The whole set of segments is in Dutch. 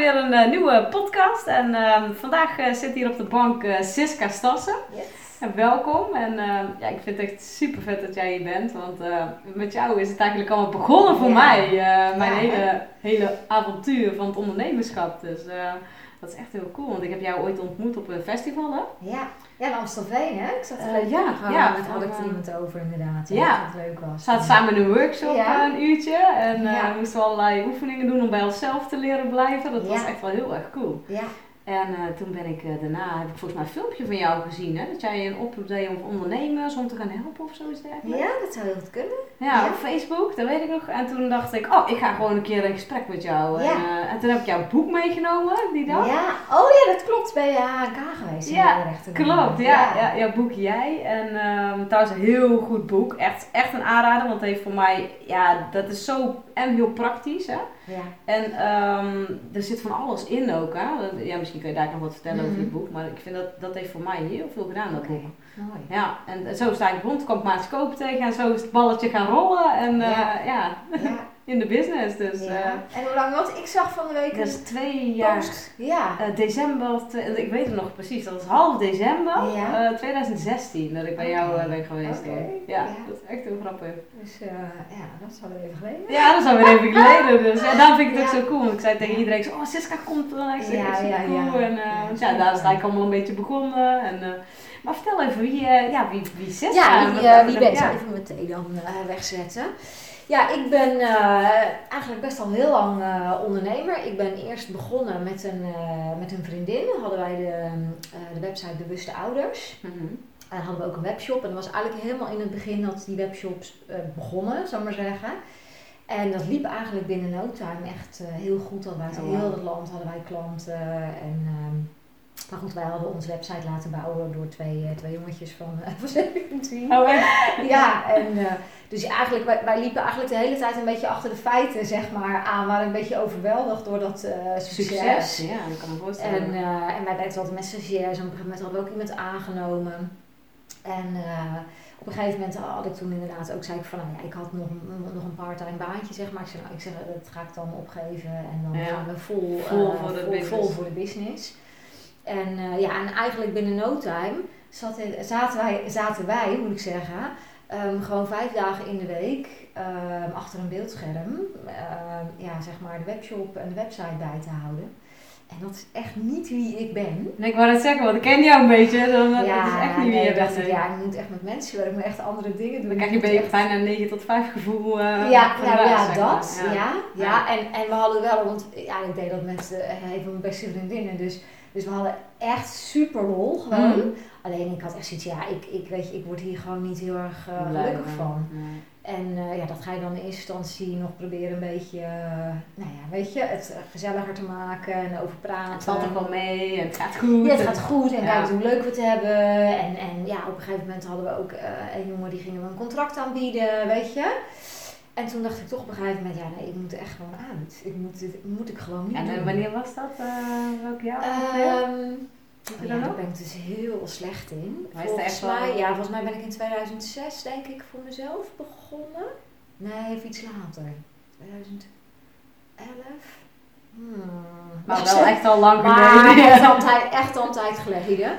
weer een eh, nieuwe podcast. En ehm, vandaag eh, zit hier op de bank eh, Siska Stassen. Yes. En welkom. En ehm, ja, ik vind het echt super vet dat jij hier bent. Want met jou is het eigenlijk allemaal begonnen voor Ja. mij. mijn Ja, hele, hele avontuur van het ondernemerschap. Dus dat is echt heel cool. Want ik heb jou ooit ontmoet op een festival, hè? Ja, ja in Amstelveen, hè? Ik zat er even ja, ja, ja, Daar had ik er iemand over, inderdaad. ja. Dat het leuk was. We zaten samen in een workshop Ja. eh, een uurtje. En Ja. moesten we allerlei oefeningen doen om bij onszelf te leren blijven. Dat was echt wel heel erg cool. Ja, En eh, toen ben ik eh, daarna, heb ik volgens mij een filmpje van jou gezien, hè? Dat jij een oproep deed om ondernemers om te gaan helpen of zoiets dergelijks. ja, dat zou heel goed kunnen. Ja, Ja. op Facebook, dat weet ik nog. En toen dacht ik, oh, ik ga gewoon een keer in gesprek met jou. Ja. En, eh, en toen heb ik jouw boek meegenomen, die dag. Ja, oh ja, dat klopt. Bij HNK geweest. Ja. Klopt, ja, ja. jouw boek Jij. En ehm trouwens een heel goed boek. Echt, echt een aanrader, want het heeft voor mij, ja, dat is zo en heel praktisch, hè. Ja. En ehm, er zit van alles in ook, hè. Ja, misschien kun je daar nog wat vertellen over je Mhm. boek, maar ik vind dat, dat heeft voor mij heel veel gedaan, dat boek. mooi. Ja, en zo sta ik rond, kwam ik Koop tegen en zo is het balletje gaan rollen en eh, Ja. ja, Ja, in de business. Dus ja. eh, En hoe lang was Ik zag van de week dat is twee jaar, post. Ja. eh, december, ik weet het nog precies, dat is half december Ja. eh, 2016 dat ik bij jou ben geweest. Hoor. Ja, ja. dat is echt heel grappig. Dus ja, dat is alweer even geleden. Ja, dat is alweer even geleden. Dus ja, daarom vind ik het ook zo cool. Want ik zei tegen iedereen, ik zei, oh Siska komt er. Ik zeg, Ja, ja, cool. ja. En Ja, dus ja, daar is eigenlijk allemaal een beetje begonnen. En, maar vertel even, wie, ja, wie, wie Siska? Ja, En wie, wie ben je? even meteen dan wegzetten. Ja, ik ben eh, eigenlijk best al heel lang eh, ondernemer. Ik ben eerst begonnen met een, eh, met een vriendin. Hadden wij de, de website Bewuste Ouders. Mhm. En dan hadden we ook een webshop. En dat was eigenlijk helemaal in het begin dat die webshops begonnen, zou ik maar zeggen. En dat liep eigenlijk binnen no time echt heel goed. Al uit Oh, heel het land hadden wij klanten. En, ehm, maar goed, wij hadden onze website laten bouwen door twee, eh, twee jongetjes van, eh, van 17. Oh, echt? Ja, en eh, dus eigenlijk, wij, wij liepen eigenlijk de hele tijd een beetje achter de feiten, zeg maar, aan. waren een beetje overweldigd door dat succes. Succes. Ja, dat kan ik voorstellen. En, en wij werkten altijd met stagiairs en op een gegeven moment hadden we ook iemand aangenomen. En op een gegeven moment had ik toen inderdaad ook, zei ik van, nou ja, ik had nog, een- nog een part-time baantje, zeg maar. Ik zei, nou, ik zeg, dat ga ik dan opgeven en dan Ja. gaan we vol, Vol voor de vol, business. vol voor de business. En eh, ja, en eigenlijk binnen no time zat, zaten, wij, zaten wij, moet ik zeggen, ehm, gewoon vijf dagen in de week ehm, achter een beeldscherm, ehm, ja, zeg maar de webshop en de website bij te houden. En dat is echt niet wie ik ben. Ik wou net zeggen, want ik ken jou een beetje. Dan, dat is echt niet wie nee, je bent. ik, ja, ik moet echt met mensen werken, ik moet echt andere dingen doen. Dan krijg je bij- echt- bijna een 9 tot 5 gevoel. eh, ja, nou ja, dat. Ja, ja, Ja. En, en we hadden wel, want ja, ik deed dat met eh, een van mijn beste vriendinnen. Dus, dus we hadden echt super lol gewoon. Mhm. Alleen ik had echt zoiets, ja, ik, ik weet je, ik word hier gewoon niet heel erg eh, gelukkig van. van. Nee. En eh, ja, dat ga je dan in eerste instantie nog proberen een beetje, eh, nou ja, weet je, het gezelliger te maken en over praten. Het valt ook wel mee en het gaat goed. Ja, het gaat goed en Ja. kijk hoe leuk we het hebben. En, en ja, op een gegeven moment hadden we ook een jongen die gingen we een contract aanbieden, weet je. En toen dacht ik toch op een gegeven moment, ja nee, ik moet er echt gewoon uit. Ik moet, dit moet ik gewoon niet En doen. eh, wanneer was dat? eh welk jaar? ja, daar nog? ben ik dus heel slecht in. Maar is volgens echt wel- mij, ja, volgens mij ben ik in 2006 denk ik voor mezelf begonnen. Nee, even iets later. 2011? Hmm. Maar wel echt al lang Maar geleden. tijd, echt al een tijd geleden.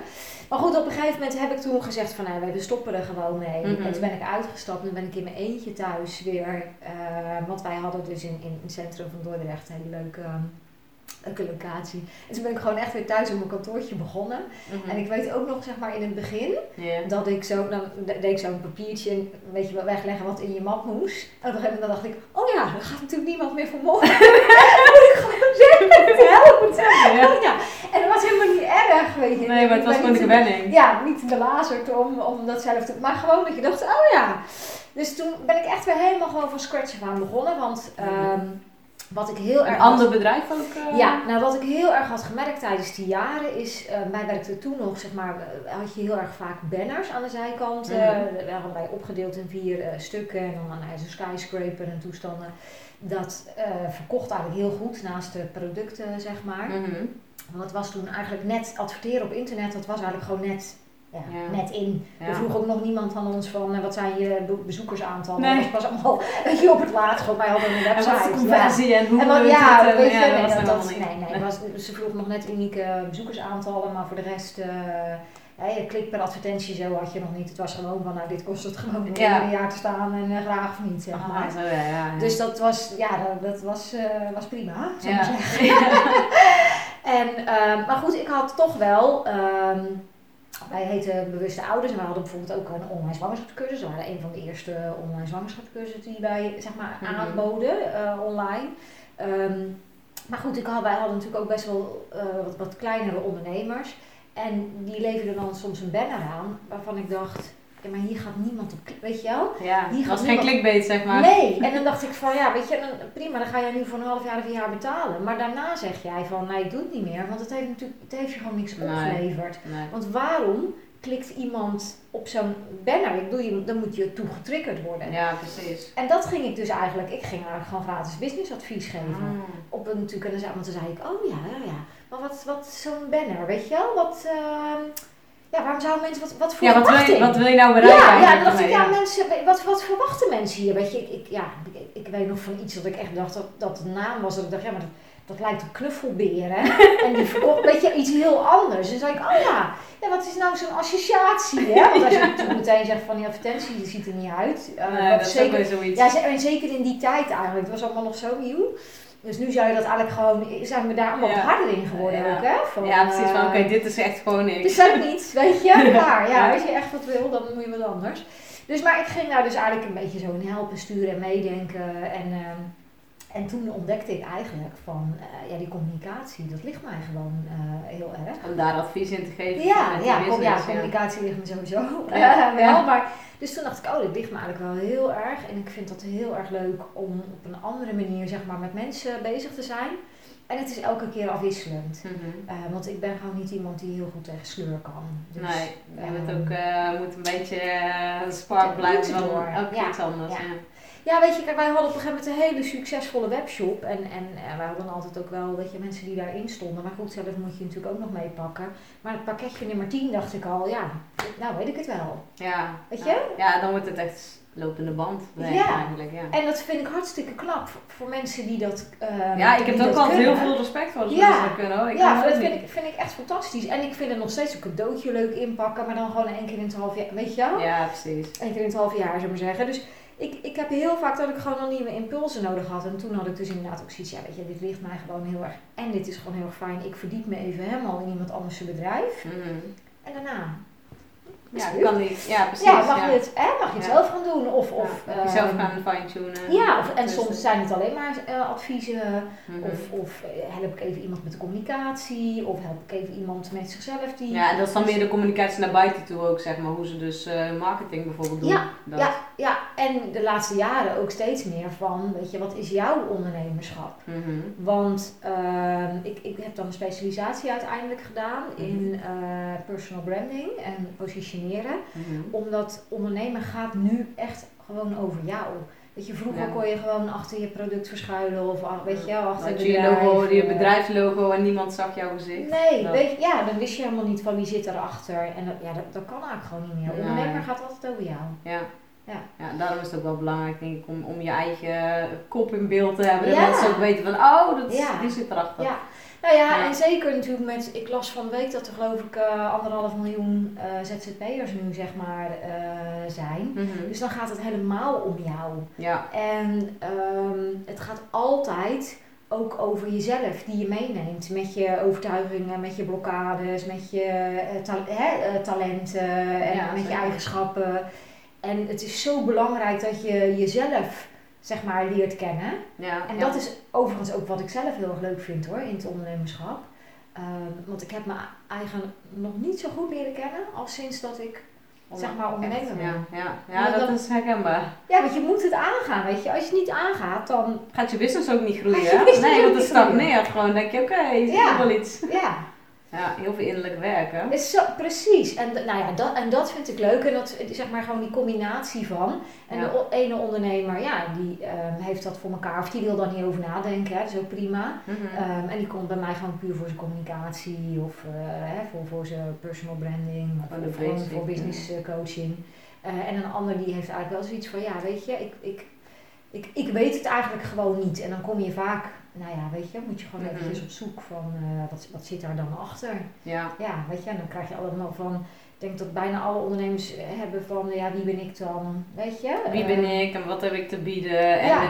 Maar goed, op een gegeven moment heb ik toen gezegd van nou, we stoppen er gewoon mee. En toen ben ik uitgestapt en ben ik in mijn eentje thuis weer. eh, want wij hadden dus in, in het centrum van Dordrecht een hele leuke, ehm, leuke locatie. En toen ben ik gewoon echt weer thuis op mijn kantoortje begonnen. Mhm. En ik weet ook nog zeg maar in het begin Ja. dat ik zo, dan deed ik zo'n papiertje en weet je wel, wegleggen wat in je map moest. En op een gegeven moment dacht ik, oh ja, er gaat natuurlijk niemand meer voor morgen. Dan moet ik gewoon zeggen. Ja. Ja, en dat was helemaal niet erg, weet je. Nee, maar het was gewoon de gewenning. Ja, niet belazerd om, om dat zelf te... Maar gewoon dat je dacht, oh ja. Dus toen ben ik echt weer helemaal gewoon van scratch af aan begonnen. Want ehm, wat ik heel erg... Een ander bedrijf ook? eh? Ja, nou wat ik heel erg had gemerkt tijdens die jaren is, eh mij werkte toen nog, zeg maar, eh, had je heel erg vaak banners aan de zijkant. we hadden wij opgedeeld in vier stukken en dan nou, zo'n skyscraper en toestanden. Dat verkocht eigenlijk heel goed naast de producten, zeg maar. Mhm. Want het was toen eigenlijk net adverteren op internet, dat was eigenlijk gewoon net ja, Ja. net in. Ja. Er vroeg ook nog niemand aan ons van eh, wat zijn je be- bezoekersaantallen. Nee. Dat was allemaal je, op het laatst. Gewoon, wij hadden een En website. wat is de ja. conversie en hoe En wat, ja, het, eh, weet je, ja, nee, dat, nee, nee, was, ze vroeg nog net unieke bezoekersaantallen, maar voor de rest, eh ja, je klik per advertentie zo had je nog niet. Het was gewoon van, nou dit kost het gewoon om Ja. een jaar te staan en eh, graag of niet, zeg maar. Ah, zo, ja, ja. Dus dat was, ja, dat, dat was, eh, was prima, zou ik zeggen. En, ehm, maar goed, ik had toch wel, ehm, wij heten Bewuste Ouders en we hadden bijvoorbeeld ook een online zwangerschapscursus. We waren een van de eerste online zwangerschapscursussen die wij zeg maar, Mhm. aanboden eh, online. Ehm, maar goed, ik had, wij hadden natuurlijk ook best wel eh, wat, wat kleinere ondernemers. En die leverden dan soms een banner aan waarvan ik dacht, maar hier gaat niemand op weet je wel? Ja, Hier was gaat geen niemand- clickbait, zeg maar. Nee, en dan dacht ik van ja, weet je, dan, prima, dan ga jij nu voor een half jaar of een jaar betalen. Maar daarna zeg jij van nee, ik doe het niet meer, want het heeft natuurlijk, het heeft je gewoon niks Nee. opgeleverd. Nee. Want waarom klikt iemand op zo'n banner? Ik bedoel, dan moet je toe getriggerd worden. Ja, precies. En dat ging ik dus eigenlijk, ik ging eigenlijk gewoon gratis businessadvies geven. Ah. Op een, natuurlijk, en dan zei, want toen zei ik, oh ja, ja, ja. Maar wat, wat zo'n banner, weet je wel? Wat, ehm, ja, waarom zouden mensen, wat, wat voor Ja, wat wil, je, wat wil je nou bereiken Ja, ja, dan dacht ik, ja, mensen, wat, wat verwachten mensen hier? Weet je, ik, ik, ja, ik, ik weet nog van iets dat ik echt dacht dat, dat de naam was. Dat ik dacht, ja, maar dat, dat lijkt op knuffelbeer, hè? en die verkocht, weet je, iets heel anders. En toen zei ik, oh ja, ja wat is nou zo'n associatie, hè? Want als je natuurlijk meteen zegt van, die advertentie die ziet er niet uit. eh, Nee, dat is ook zeker, weer zoiets. ja, en zeker in die tijd eigenlijk. Het was allemaal nog zo nieuw. Dus nu zou je dat eigenlijk gewoon, zijn we daar allemaal Ja. harder in geworden Ja. ook, hè? Van, ja, precies. Van, eh, oké, dit is echt gewoon niks. is ook niet, weet je? Klaar. Ja, Ja. als je echt wat wil, dan moet je wat anders. Dus, maar ik ging daar dus eigenlijk een beetje zo in helpen, sturen en meedenken. En, ehm, en toen ontdekte ik eigenlijk van, eh, ja, die communicatie, dat ligt mij gewoon eh, heel erg. Om daar advies in te geven. Ja, ja, kom, communicatie ligt me sowieso Ja, wel. Maar, dus toen dacht ik, oh, dit ligt me eigenlijk wel heel erg. En ik vind dat heel erg leuk om op een andere manier zeg maar, met mensen bezig te zijn. En het is elke keer afwisselend. Mhm. Eh, want ik ben gewoon niet iemand die heel goed tegen sleur kan. Dus, nee, je bent ehm, ook, moet een beetje spark blijven keer iets anders. ja. Ja. Weet je, kijk, wij hadden op een gegeven moment een hele succesvolle webshop. En, en wij hadden altijd ook wel, weet je, mensen die daarin stonden. Maar goed, zelf moet je natuurlijk ook nog meepakken. Maar het pakketje nummer 10 dacht ik al, ja, nou weet ik het wel. Ja. Weet je? Ja, dan wordt het echt lopende band. Ja. eigenlijk. Ja. En dat vind ik hartstikke knap voor, mensen die dat eh, ja, ik heb ook altijd heel veel respect voor als Ja. mensen dat kunnen hoor. Ik ja, dat vind ik, vind ik echt fantastisch. En ik vind het nog steeds een cadeautje leuk inpakken, maar dan gewoon één keer in het half jaar, weet je wel? Ja, precies. Eén keer in het half jaar, zou ik maar zeggen. Dus ik, ik heb heel vaak dat ik gewoon nog nieuwe impulsen nodig had. En toen had ik dus inderdaad ook zoiets, ja weet je, dit ligt mij gewoon heel erg. En dit is gewoon heel erg fijn. Ik verdiep me even helemaal in iemand anders zijn bedrijf. Mhm. En daarna, Ja, kan niet. Ja, precies. ja, mag ja. je het, hè, mag je het Ja. zelf gaan doen? Of, of Ja, mag je zelf ehm, gaan fine-tunen. Ja, of, en Dus, soms zijn het alleen maar eh, adviezen. mhm. Of, of eh, help ik even iemand met de communicatie. Of help ik even iemand met zichzelf die... Ja, en dat is dan meer de communicatie naar buiten toe ook, zeg maar. Hoe ze dus eh, marketing bijvoorbeeld doen. Ja, Dat. Ja, ja, en de laatste jaren ook steeds meer van, weet je, wat is jouw ondernemerschap? Mhm. Want ehm, ik, ik heb dan een specialisatie uiteindelijk gedaan in eh, personal branding en positioneren. Mhm. Omdat ondernemen gaat nu echt gewoon over jou. Weet je, vroeger Ja. kon je gewoon achter je product verschuilen of ach, weet je, wel, achter je bedrijf, logo, je bedrijfslogo en niemand zag jouw gezicht. Nee, Dat. weet je, ja, dan wist je helemaal niet van wie zit erachter. En dat, ja, dat, dat kan eigenlijk gewoon niet meer. Ondernemer gaat altijd over jou. Ja. Ja. ja, daarom is het ook wel belangrijk denk ik om, om je eigen kop in beeld te hebben. Dat Ja. mensen ook weten van, oh, dat, Ja. die zit erachter. Ja. Nou ja, Ja. en zeker natuurlijk met, ik las van de week dat er geloof ik eh, anderhalf miljoen eh, ZZP'ers nu zeg maar eh, zijn. Mhm. Dus dan gaat het helemaal om jou. Ja. En ehm, het gaat altijd ook over jezelf die je meeneemt. Met je overtuigingen, met je blokkades, met je ta- hè, talenten en Ja, met je eigenschappen. En het is zo belangrijk dat je jezelf zeg maar leert kennen. Ja. En ja. dat is overigens ook wat ik zelf heel erg leuk vind hoor, in het ondernemerschap. Ehm, want ik heb mijn eigen nog niet zo goed leren kennen als sinds dat ik zeg maar ondernemer ben. Ja, ja. Dat dan- is herkenbaar. Ja, want je moet het aangaan, weet je. Als je het niet aangaat, dan Gaat je business ook niet groeien? Nee, want het stagneert gewoon. denk je, oké, is Ja. wel iets. ja. Ja, heel veel innerlijk werken. Is zo, precies. En, nou ja, dat, en dat vind ik leuk. En dat zeg maar gewoon die combinatie van. En Ja. de ene ondernemer, ja, die ehm, heeft dat voor elkaar. Of die wil daar niet over nadenken. Hè, dat is ook prima. Mhm. Ehm, en die komt bij mij gewoon puur voor zijn communicatie of eh, hè, voor, voor zijn personal branding of voor business eh, coaching. Eh, en een ander die heeft eigenlijk wel zoiets van, ja weet je, ik, ik, ik, ik weet het eigenlijk gewoon niet. En dan kom je vaak, nou ja, weet je, moet je gewoon Mhm. eventjes op zoek van eh, wat, wat zit daar dan achter. Ja. Ja, weet je, en dan krijg je allemaal van, ik denk dat bijna alle ondernemers eh, hebben van, ja wie ben ik dan, weet je. Wie Eh, ben ik en wat heb ik te bieden? En Ja. eh,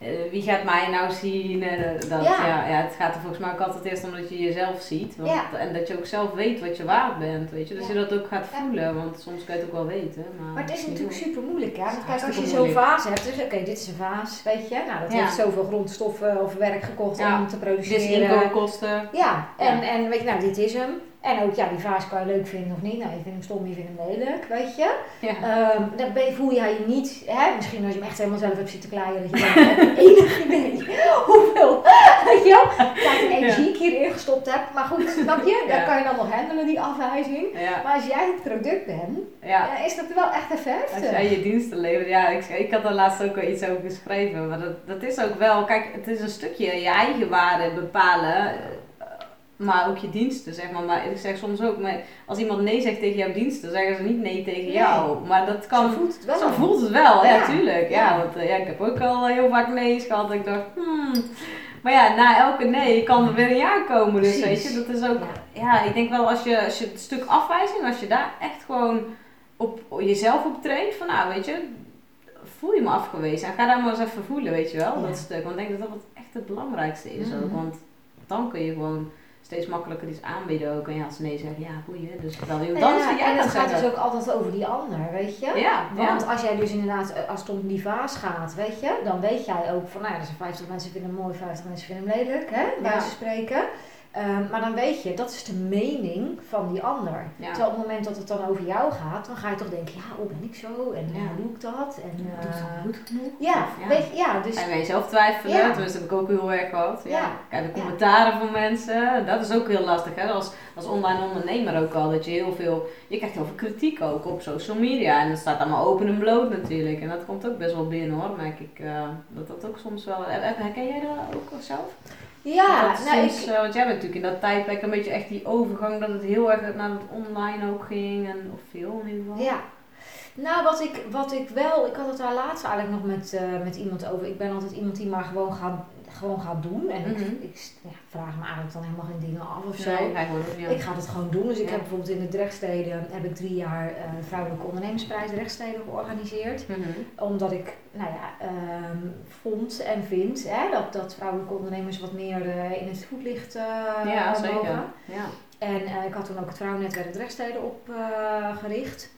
eh, wie gaat mij nou zien? En, eh, dat, Ja. ja. Ja, het gaat er volgens mij ook altijd eerst om dat je jezelf ziet. Want, Ja. En dat je ook zelf weet wat je waard bent. Weet je? Dus Ja. je dat ook gaat voelen. Want soms kan je het ook wel weten. Maar, Maar het is natuurlijk doen. super moeilijk, hè? Want kijk, als je zo'n vaas hebt, dus oké, dit is een vaas, weet je. Nou, dat heeft zoveel grondstoffen of werk gekocht om te Dit is produceren. inkoopkosten. Ja, en, en weet je, nou, dit is hem. En ook, ja, die vaas kan je leuk vinden of niet. Nou, je vindt hem stom, je vindt hem lelijk, weet je. Ja. Ehm, dan ben voel jij je niet, hè, misschien als je hem echt helemaal zelf hebt zitten kleien, dat je denkt, ik heb enig idee hoeveel, weet je wel, tijd en energie ik hierin gestopt heb. Maar goed, snap je? Dan Ja. kan je dan nog handelen, die afwijzing. Maar als jij het product bent, is dat wel echt even Als jij je diensten levert, ja, ik, ik had daar laatst ook al iets over geschreven. Maar dat, dat is ook wel, kijk, het is een stukje je eigen waarde bepalen. Eh, Maar ook je diensten, zeg maar. Maar ik zeg soms ook, maar als iemand nee zegt tegen jouw diensten, zeggen ze niet nee tegen Nee. jou. Maar dat kan, Zo voelt het wel. zo voelt het wel, ja, Ja. tuurlijk. Ja, want eh, ja, ik heb ook al heel vaak nee's gehad. Dat ik dacht, hmm. Maar ja, na elke nee kan er weer een ja komen. Dus Precies. weet je, dat is ook, Ja. ja, ik denk wel als je, als je het stuk afwijzing, als je daar echt gewoon op jezelf op traint, van nou, weet je, voel je me afgewezen. En ga daar maar eens even voelen, weet je wel, dat stuk. Want ik denk dat dat echt het belangrijkste is ook. Mhm. Want dan kun je gewoon steeds makkelijker iets aanbieden ook. En ja, als ze nee zeggen, ja, boeien. Dus wel iemand anders die ja, ja en het gaat dus ook altijd over die ander, weet je? Ja, Want ja. als jij dus inderdaad, eh, als het om die vaas gaat, weet je, dan weet jij ook van, nou ja, er zijn 50 mensen vinden hem mooi, 50 mensen vinden hem lelijk, hè, bij Ja. van spreken. Ehm, maar dan weet je, dat is de mening van die ander. Ja. Terwijl op het moment dat het dan over jou gaat, dan ga je toch denken, ja, hoe ben ik zo? En Ja. hoe doe ik dat? En, het eh, goed genoeg? ja, ja. weet je, ja, dus bij jezelf twijfelen? Ja. Tenminste, heb ik ook heel erg gehad. Ja. Kijk, de commentaren van mensen, dat is ook heel lastig. Hè? Als, als online ondernemer ook al, dat je heel veel, je krijgt heel veel kritiek ook op social media. En dat staat allemaal open en bloot natuurlijk. En dat komt ook best wel binnen hoor, merk ik. eh, dat dat ook soms wel, herken jij dat ook zelf? Ja, dat nou, ik, eh, want jij bent natuurlijk in dat tijdperk een beetje echt die overgang, dat het heel erg naar het online ook ging. En, of veel in ieder geval. Ja. Nou, wat ik, wat ik wel, ik had het daar laatst eigenlijk nog met, eh, met iemand over. Ik ben altijd iemand die maar gewoon gaat, gewoon gaat doen. En Mhm. ik, ik ja, vraag me eigenlijk dan helemaal geen dingen af of zo. Nee, ja. Ik ga het gewoon doen. Dus ik Ja. heb bijvoorbeeld in de Drechtsteden heb ik drie jaar eh Vrouwelijke Ondernemersprijs Drechtsteden georganiseerd. Mhm. Omdat ik nou ja, ehm, vond en vind hè, dat, dat vrouwelijke ondernemers wat meer eh, in het voetlicht eh Ja, mogen. zeker. Ja. En ik had toen ook het Vrouwennetwerk Drechtsteden opgericht.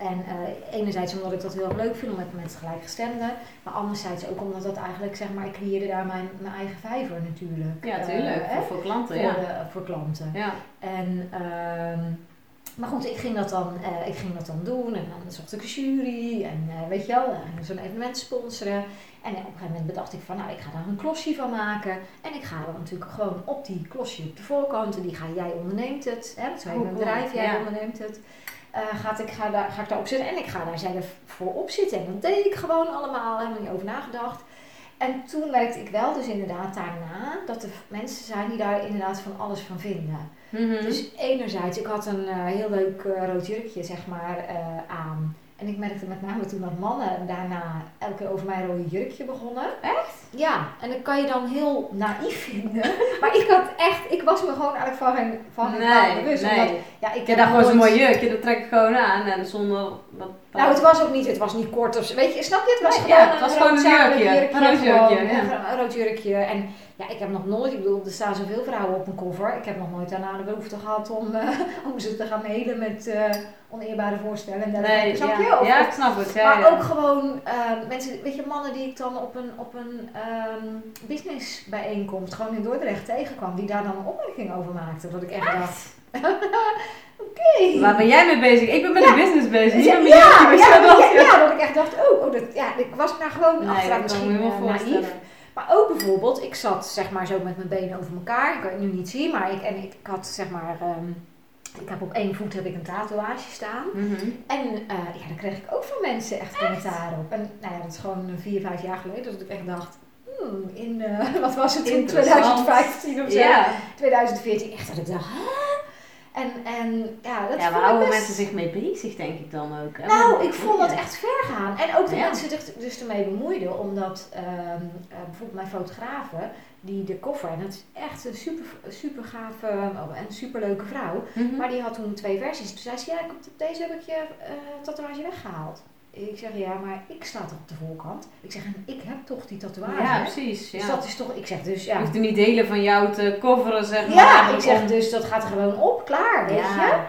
En eh, enerzijds omdat ik dat heel erg leuk vind om met, met gelijkgestemden. Maar anderzijds ook omdat dat eigenlijk, zeg maar, ik creëerde daar mijn, mijn eigen vijver natuurlijk. Ja, eh, tuurlijk. voor, voor klanten, voor, ja. de- voor klanten. Ja. En, ehm, maar goed, ik ging, dat dan, eh, ik ging dat dan doen en dan zocht ik een jury en weet je wel, dan zo'n evenement sponsoren. En op een gegeven moment bedacht ik van, nou, ik ga daar een klosje van maken. En ik ga er natuurlijk gewoon op die klosje op de voorkant, en die ga jij onderneemt het, hè, dat is mijn cool. bedrijf, jij Ja. onderneemt het. Eh, gaat ik, ga, daar, ga ik daarop zitten en ik ga daar zelf voor op zitten. En dat deed ik gewoon allemaal, helemaal niet over nagedacht. En toen merkte ik wel dus inderdaad daarna dat er mensen zijn die daar inderdaad van alles van vinden. Mhm. Dus enerzijds, ik had een eh, heel leuk eh, rood jurkje zeg maar aan. En ik merkte met name toen dat mannen daarna elke keer over mijn rode jurkje begonnen. Echt? Ja, en dat kan je dan heel naïef vinden. maar ik had echt, ik was me gewoon eigenlijk van geen, van nee, bewust. nee. Omdat, ja, ik heb dacht gewoon zo'n mooi jurkje, dat trek ik gewoon aan en zonder Nou, het was ook niet, het was niet kort of. Weet je, snap je? Het was Nee, gewoon ja, het was gewoon een jurkje, een rood gewoon, jurkje, ja. Een, een rood jurkje. En ja, ik heb nog nooit, ik bedoel, er staan zoveel vrouwen op een cover. Ik heb nog nooit daarna de behoefte gehad om, eh, om ze te gaan mailen met eh, oneerbare voorstellen. En dergelijke. Nee, snap ja. je? Of- ja, ik snap het. Ja, maar ook gewoon ehm, mensen, weet je, mannen die ik dan op een, op een ehm businessbijeenkomst gewoon in Dordrecht tegenkwam, die daar dan een opmerking over maakten. Dat ik echt dacht, oké. Waar ben jij mee bezig? Ik ben met Ja. de business bezig. Ja, met ja, ja, ja, dat ik echt dacht, oh, oh dat, ja, ik was daar gewoon Nee, achteraf dat misschien eh, naïef. Maar ook bijvoorbeeld, ik zat zeg maar zo met mijn benen over elkaar. Ik kan het nu niet zien, maar ik, en ik had zeg maar... ehm, ik heb op één voet heb ik een tatoeage staan. Mhm. En eh, ja, daar kreeg ik ook van mensen echt commentaar op. En nou ja, dat is gewoon eh, vier, vijf jaar geleden dat ik echt dacht... hmm, in, wat was het, in Interessant. 2015 of zo? Ja. 2014, echt dat ik dacht? En, en ja, dat ja, waar houden best- mensen zich mee bezig, denk ik dan ook. hè? Nou, ik vond dat echt ver gaan. En ook de Ja. mensen zich dus ermee bemoeiden, omdat ehm, eh, bijvoorbeeld mijn fotografe, die de koffer, en dat is echt een super, super gave oh, en super leuke vrouw, Mhm. maar die had toen twee versies. Toen zei ze, ja, ik heb- deze heb ik je eh, tatoeage weggehaald. Ik zeg, ja, maar ik sta toch op de voorkant? Ik zeg, en ik heb toch die tatoeage? Ja, precies. Dus Ja. dat is toch, ik zeg dus, Je ja. hoeft er niet delen van jou te coveren, zeg maar. Ja, ik zeg dus, dat gaat er gewoon op, klaar, weet je. Ja.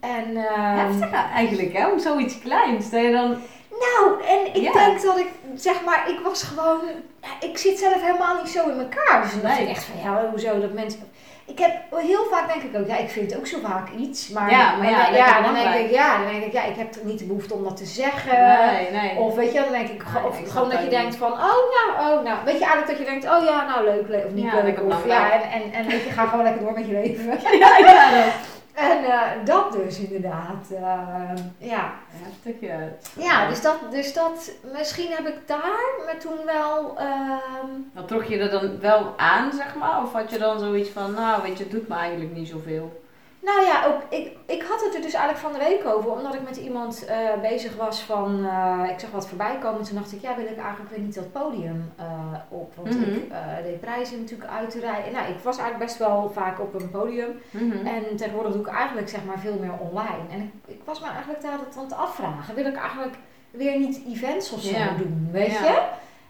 En, ehm, Heftig eigenlijk, hè? Om zoiets kleins. Dat je dan... Nou, en ik Ja. denk dat ik, zeg maar, ik was gewoon, ik zit zelf helemaal niet zo in elkaar. Dus dan dacht Nee. ik echt van, ja, hoezo dat mensen, ik heb heel vaak denk ik ook, ja, ik vind ook zo vaak iets, maar, Ja, maar ja, dan, denk ik, ja, dan denk ik, ja, ik heb niet de behoefte om dat te zeggen. nee, nee. Of weet je, dan denk ik, Nee, of ik gewoon dat je denkt van, oh nou, oh nou. Weet je eigenlijk dat je denkt, oh ja, nou leuk, leuk of niet Ja, leuk. Of, ja, en, en, en weet je, ga gewoon lekker door met je leven. ja, ja. En eh, dat dus inderdaad, eh, ja. Ja. Ja, dus dat, dus dat, misschien heb ik daar me toen wel, ehm, Dan trok je er dan wel aan, zeg maar? Of had je dan zoiets van, nou, weet je, het doet me eigenlijk niet zoveel? Nou ja, ook, ik, ik had het er dus eigenlijk van de week over, omdat ik met iemand eh, bezig was van, eh, ik zag wat voorbij komen, toen dacht ik, ja, wil ik eigenlijk weer niet dat podium eh, op, want Mhm. ik deed prijzen natuurlijk uit te rijden. Nou, ik was eigenlijk best wel vaak op een podium Mhm. en tegenwoordig doe ik eigenlijk zeg maar veel meer online. En ik, ik was me eigenlijk daar altijd aan het afvragen, wil ik eigenlijk weer niet events of zo doen, weet je?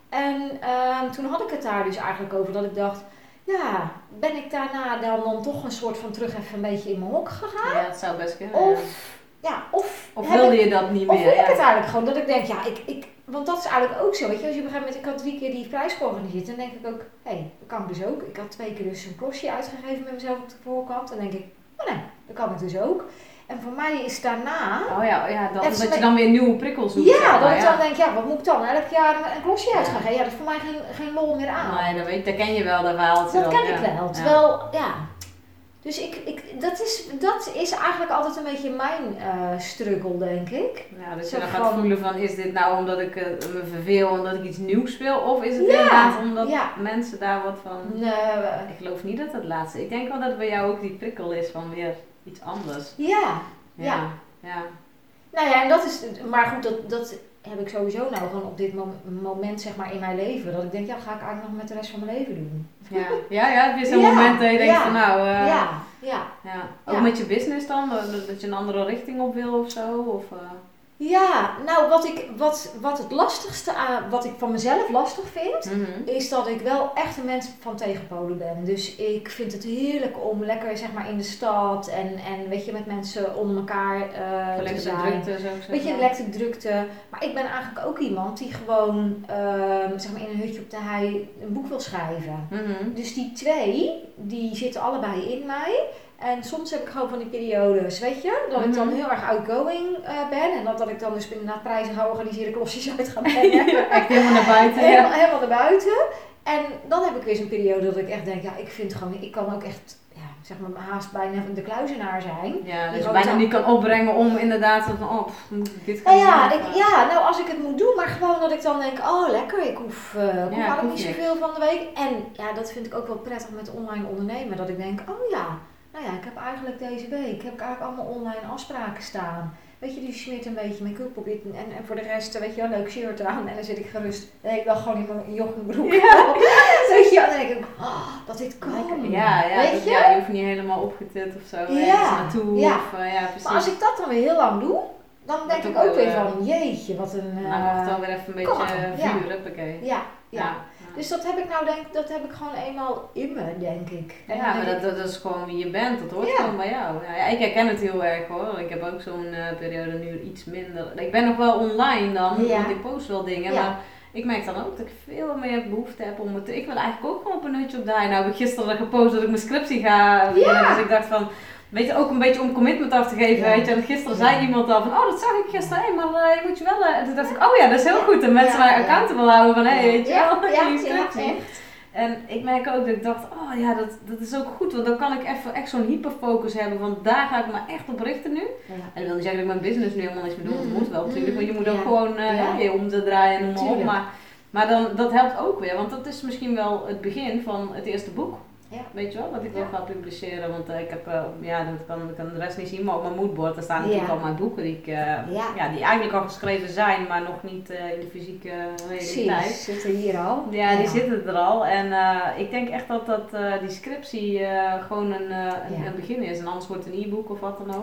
En ehm, toen had ik het daar dus eigenlijk over dat ik dacht, ja, ben ik daarna dan, dan toch een soort van terug even een beetje in mijn hok gegaan? Ja, dat zou best kunnen. Of, ja. of, Of wilde ik, je dat niet of meer? wil ik ja. het eigenlijk gewoon, dat ik denk, ja, ik, ik, want dat is eigenlijk ook zo, weet je, als je op een gegeven moment, ik had drie keer die prijs georganiseerd, dan denk ik ook, hé, hey, dat kan ik dus ook. Ik had twee keer dus een klosje uitgegeven met mezelf op de voorkant, dan denk ik, oh nee, dat kan ik dus ook. En voor mij is daarna, Oh ja, ja dan, dat je dan weer nieuwe prikkels zoekt. ja, dat ik ja. dan denk, ja, wat moet ik dan? Elk jaar een, klosje Ja. uitgegeven. Ja, dat is voor mij geen, geen lol meer aan. Nee, dat, weet, dat ken je wel, dat verhaaltje Dat dan, ken ja. ik wel. Terwijl, ja. Dus ik, ik, dat, is, dat is eigenlijk altijd een beetje mijn eh struggle, denk ik. Ja, dat je dan gaat van- voelen van, is dit nou omdat ik eh, me verveel, omdat ik iets nieuws wil? Of is het Ja, inderdaad omdat ja. mensen daar wat van... Nee, Ik geloof niet dat het laatste... Ik denk wel dat bij jou ook die prikkel is van weer iets anders. ja. Ja. Ja. Ja. Nou ja, en dat is, maar goed, dat, dat heb ik sowieso nou gewoon op dit mom- moment zeg maar in mijn leven. Dat ik denk, ja, ga ik eigenlijk nog met de rest van mijn leven doen. Ja, ja, ja je zo'n Ja, moment dat je denkt ja, van nou... eh, ja, ja. ja. Ook met je business dan? Dat dat je een andere richting op wil of zo? Of, eh, Ja, nou wat, ik, wat, wat het lastigste aan, wat ik van mezelf lastig vind, mhm. is dat ik wel echt een mens van tegenpolen ben. Dus ik vind het heerlijk om lekker zeg maar in de stad en, en weet je, met mensen onder elkaar eh te zijn. drukte, zo zeg Weet je, drukte. Maar ik ben eigenlijk ook iemand die gewoon ehm, zeg maar in een hutje op de hei een boek wil schrijven. Mhm. Dus die twee, die zitten allebei in mij. En soms heb ik gewoon van die periodes, weet je, dat ik dan Mhm. heel erg outgoing eh, ben. En dat, dat ik dan dus inderdaad prijzen ga organiseren, klosjes uit ga brengen. Echt helemaal naar buiten. helemaal, Ja. helemaal naar buiten. En dan heb ik weer zo'n periode dat ik echt denk, ja, ik vind gewoon, ik kan ook echt, ja, zeg maar, haast bijna de kluizenaar zijn. Ja, dus bijna dan- niet kan opbrengen om inderdaad van, oh, pff, moet ik dit Nou gaan ja, doen? ik, ja, nou als ik het moet doen, maar gewoon dat ik dan denk, oh lekker, ik hoef, ik hoef Ja, hoeft niet zoveel van de week. En ja, dat vind ik ook wel prettig met online ondernemen, dat ik denk, oh ja, nou ja, ik heb eigenlijk deze week, heb ik eigenlijk allemaal online afspraken staan. Weet je, die smeert een beetje make-up op dit en, en voor de rest, weet je, een leuk shirt aan en dan zit ik gerust de hele dag gewoon in mijn joggingbroek. weet je, en dan denk ik, oh, dat dit kan. Ja, ja, weet dat- je? ja, je hoeft niet helemaal opgetit of zo Ja, naartoe. ja. Of, eh, ja, precies. Maar als ik dat dan weer heel lang doe, dan denk Dat ik ook ook wel, weer eh, van, jeetje, wat een... dan mag het eh, dan weer even een beetje eh, ja. vuur, huppakee. ja, ja. ja. Dus dat heb ik nou denk dat heb ik gewoon eenmaal in me, denk ik. En Ja, maar dat, dat is gewoon wie je bent. Dat hoort Ja. gewoon bij jou. Ja, ja, ik herken het heel erg hoor. Ik heb ook zo'n eh, periode nu iets minder. Ik ben nog wel online dan, Ja. want ik post wel dingen. Ja. Maar ik merk dan ook dat ik veel meer behoefte heb om het... Ik wil eigenlijk ook gewoon op een hutje op hei. Nou heb ik gisteren gepost dat ik mijn scriptie ga... Ja. Dus ik dacht van... weet je, ook een beetje om commitment af te geven, Ja. weet je. En gisteren zei iemand al van, oh dat zag ik gisteren, hé, maar eh, je moet je wel... eh," En toen dacht ik, oh ja, dat is heel goed. En mensen mij accountable houden van, hé, weet je Ja, wel, ja, echt. En ik merk ook dat ik dacht, oh ja, dat, dat is ook goed, want dan kan ik even echt zo'n hyperfocus hebben, want daar ga ik me echt op richten nu. Ja. En dat wil niet zeggen dat ik mijn business nu helemaal niks meer doe, dat moet wel Mm, natuurlijk, want je moet ja. ook gewoon eh, Ja. je om te draaien en op. Tuurlijk. Maar, maar dan, dat helpt ook weer, want dat is misschien wel het begin van het eerste boek. Ja. Weet je wel, wat ik wil gaan publiceren, want eh, ik heb, eh, ja, dat kan, de rest niet zien, maar op mijn moodboard daar staan natuurlijk al mijn boeken die ik, eh, Ja. die eigenlijk al geschreven zijn, maar nog niet in de fysieke realiteit. Precies, zitten hier al. Ja, die zitten er al. En ik denk echt dat, dat die scriptie gewoon een, een, begin is. En anders wordt het een e-book of wat dan ook.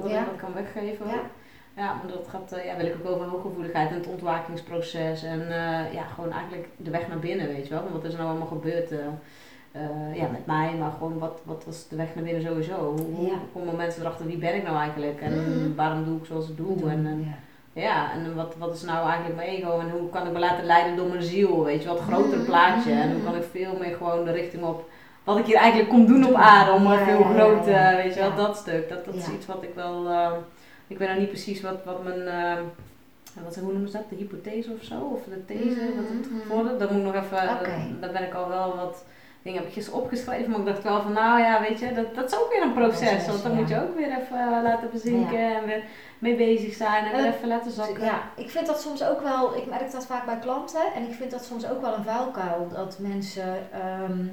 Wat ik wat kan weggeven. Ja. Ja. maar dat gaat, ja, wil ik ook over hooggevoeligheid en het ontwakingsproces. En ja, gewoon eigenlijk de weg naar binnen, weet je wel. Want wat is er nou allemaal gebeurd eh, ja, met mij, maar gewoon wat, wat was de weg naar binnen sowieso? Hoe, Ja. komen mensen erachter, wie ben ik nou eigenlijk? En Mhm. waarom doe ik zoals ik doe? Doen, En, en ja. ja, en wat, wat is nou eigenlijk mijn ego en hoe kan ik me laten leiden door mijn ziel, weet je, wat grotere Mhm, plaatje. En hoe mhm. kan ik veel meer gewoon de richting op wat ik hier eigenlijk kom doen op aarde, om maar veel groter, weet je wel, dat stuk. Dat, dat is iets wat ik wel, eh, ik weet nou niet precies wat, wat mijn, eh, wat, hoe noemen ze dat, de hypothese of zo, of de these, wat het geworden. Dat moet ik nog even, daar ben ik al wel wat dingen heb ik gisteren opgeschreven, maar ik dacht wel van nou ja, weet je, dat, dat is ook weer een proces, Proces, want dan ja. moet je ook weer even eh, laten bezinken Ja. en weer mee bezig zijn en weer Eh, even laten zakken. Ja, ik vind dat soms ook wel, ik merk dat vaak bij klanten en ik vind dat soms ook wel een vuilkuil dat mensen ehm,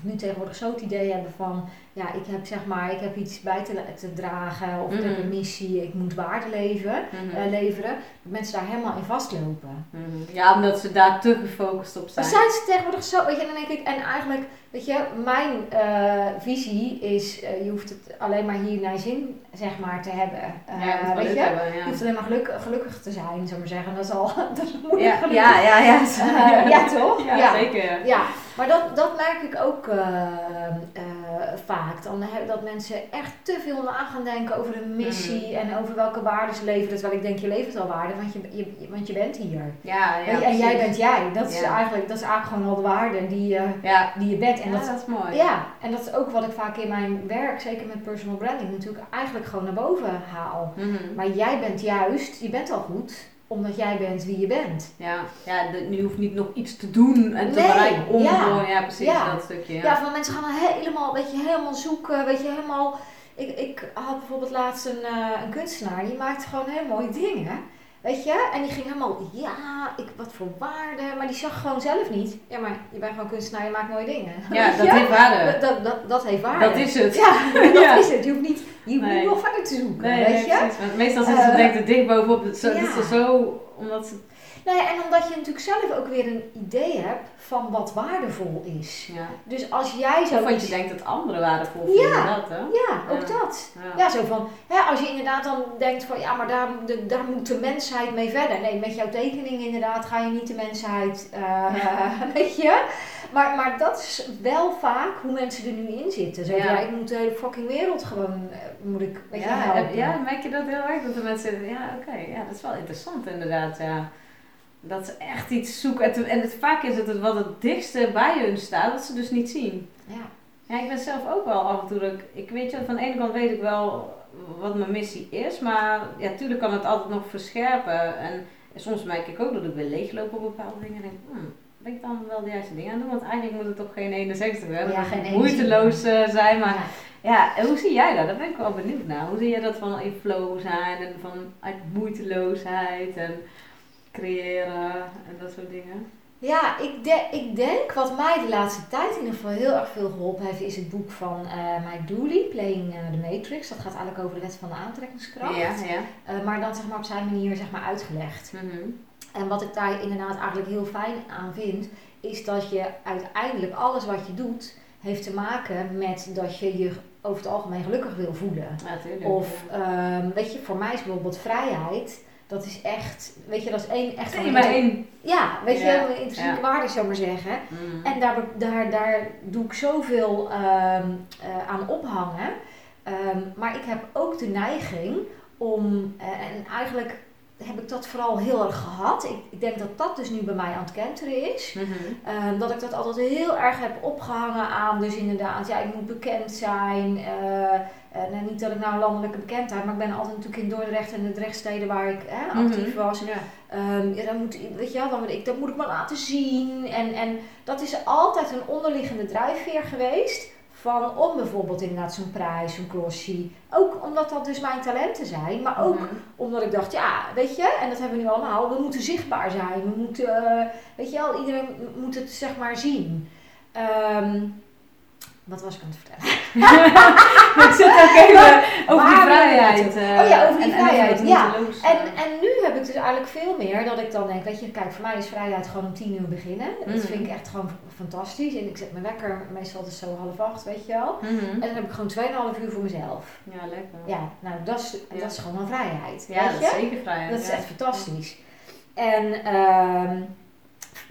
nu tegenwoordig zo het idee hebben van, ja, ik heb zeg maar, ik heb iets bij te, te dragen of ik heb Mhm. een missie, ik moet waarde leven, Mhm. eh, leveren, dat mensen daar helemaal in vastlopen. Mhm. Ja, omdat ze daar te gefocust op Maar zijn. zijn ze tegenwoordig zo, weet je, dan denk ik, en eigenlijk, weet je, mijn eh, visie is, eh, je hoeft het alleen maar hier naar je zin, zeg maar, te hebben. Ja, weet je, hebben, je ja. hoeft alleen maar geluk, gelukkig te zijn, zou maar zeggen. Dat is al, dat is moeilijk Ja, gelukkig. ja, ja, ja. Ja, toch? Ja, Ja. zeker. Ja, maar dat, dat merk ik ook vaak. Dan heb, dat mensen echt te veel na gaan denken over een missie Mhm. en over welke waarden ze leveren. Terwijl ik denk, je levert al waarde, want je, je, want je bent hier. Ja, ja, en jij bent jij. Dat is, eigenlijk, dat is eigenlijk gewoon al de waarde die je, Ja, die je bent. En dat is mooi. ja, en dat is ook wat ik vaak in mijn werk, zeker met personal branding, natuurlijk eigenlijk gewoon naar boven haal. Mhm. Maar jij bent juist, je bent al goed, omdat jij bent wie je bent. Ja, ja de, je hoeft niet nog iets te doen en te Nee, bereiken om ja. gewoon, ja precies, Ja. dat stukje. Ja. Ja, van mensen gaan helemaal, weet je, helemaal zoeken, weet je, helemaal... Ik, ik had bijvoorbeeld laatst een, eh, een kunstenaar, die maakte gewoon hele mooie dingen, weet je. En die ging helemaal, ja, ik, wat voor waarde, maar die zag gewoon zelf niet. Ja, maar je bent gewoon kunstenaar, je maakt mooie dingen. Ja, dat heeft waarde. Dat, dat, dat, heeft waarde. Dat is het. Ja, dat Ja. is het. Je hoeft niet, je hoeft Nee. nog verder te zoeken, Nee, weet nee, je. precies. Meestal zitten ze Eh, denk ik er dicht bovenop. Het zo, ja. Dat is zo, omdat ze... Nou ja, en omdat je natuurlijk zelf ook weer een idee hebt van wat waardevol is. Ja. Dus als jij zo Of wat je denkt dat anderen waardevol Ja. vinden, dat hè? Ja, ook Ja. dat. Ja. Ja, zo van, hè, als je inderdaad dan denkt van, ja, maar daar, de, daar moet de mensheid mee verder. Nee, met jouw tekening inderdaad ga je niet de mensheid, eh, weet je. Maar, maar dat is wel vaak hoe mensen er nu in zitten. Zo, Ja. ja. ik moet de hele fucking wereld gewoon, eh, moet ik, weet je, Ja, helpen. ja, merk je dat heel erg? Dat de mensen ja oké, ja, dat is wel interessant inderdaad, ja. Dat ze echt iets zoeken. En, te- en het, vaak is het wat het dichtste bij hun staat, dat ze dus niet zien. Ja. Ja, ik ben zelf ook wel af en toe, ik, ik weet je, van de ene kant weet ik wel wat mijn missie is, maar ja, tuurlijk kan het altijd nog verscherpen. En soms merk ik ook dat ik weer leegloop op bepaalde dingen en denk, hmm, ben ik dan wel de juiste dingen aan doen? Want eigenlijk moet het toch geen 61 werden, Ja, geen het 61. moeiteloos eh, zijn, maar Ja. ja, en hoe zie jij dat? Daar ben ik wel benieuwd naar. Hoe zie jij dat van in flow zijn en van uit moeiteloosheid en creëren en dat soort dingen? Ja, ik, de- ik denk wat mij de laatste tijd in ieder geval heel erg veel geholpen heeft, is het boek van eh Mike Dooley, Playing eh, the Matrix. Dat gaat eigenlijk over de wet van de aantrekkingskracht. Ja, ja. Eh, maar dan zeg maar op zijn manier zeg maar uitgelegd. Mhm. En wat ik daar inderdaad eigenlijk heel fijn aan vind, is dat je uiteindelijk alles wat je doet, heeft te maken met dat je je over het algemeen gelukkig wil voelen. Ja, tuurlijk. Of, ehm, weet je, voor mij is bijvoorbeeld vrijheid, dat is echt, weet je, dat is één echt de- één. Ja, weet Ja, je, een intrinsieke ja. waarde zou ik maar zeggen. Mhm. En daar, daar, daar doe ik zoveel ehm, eh, aan ophangen. Ehm, maar ik heb ook de neiging om, eh, en eigenlijk heb ik dat vooral heel erg gehad. Ik, ik denk dat dat dus nu bij mij aan het kenteren is. Mhm. Ehm, dat ik dat altijd heel erg heb opgehangen aan, dus inderdaad, ja, ik moet bekend zijn. eh, eh, nou, niet dat ik nou een landelijke bekendheid, maar ik ben altijd natuurlijk in Dordrecht en de Drechtsteden waar ik hè, actief Mhm. was. Ja. Ehm, ja, dan moet, weet je wel, dan, moet ik, dat moet ik maar laten zien. En, en dat is altijd een onderliggende drijfveer geweest. Van om bijvoorbeeld inderdaad zo'n prijs, zo'n glossie. Ook omdat dat dus mijn talenten zijn. Maar ook Mhm. omdat ik dacht, ja, weet je, en dat hebben we nu allemaal. We moeten zichtbaar zijn. We moeten, eh, weet je wel, iedereen moet het zeg maar zien. Ehm, wat was ik aan het vertellen? ik zit ook even over die vrijheid. eh, Oh ja, over die en- en vrijheid, het ja. moeiteloos, En, eh. en nu heb ik dus eigenlijk veel meer dat ik dan denk, weet je, kijk, voor mij is vrijheid gewoon om tien uur beginnen. Dat Mhm. vind ik echt gewoon fantastisch. En ik zet mijn wekker meestal dus zo half acht, weet je wel. Mhm. En dan heb ik gewoon 2,5 uur voor mezelf. Ja, lekker. Ja, nou, dat is, Ja. dat is gewoon een vrijheid. Ja, weet dat je? is zeker vrijheid. Dat is ja. echt fantastisch. En, ehm,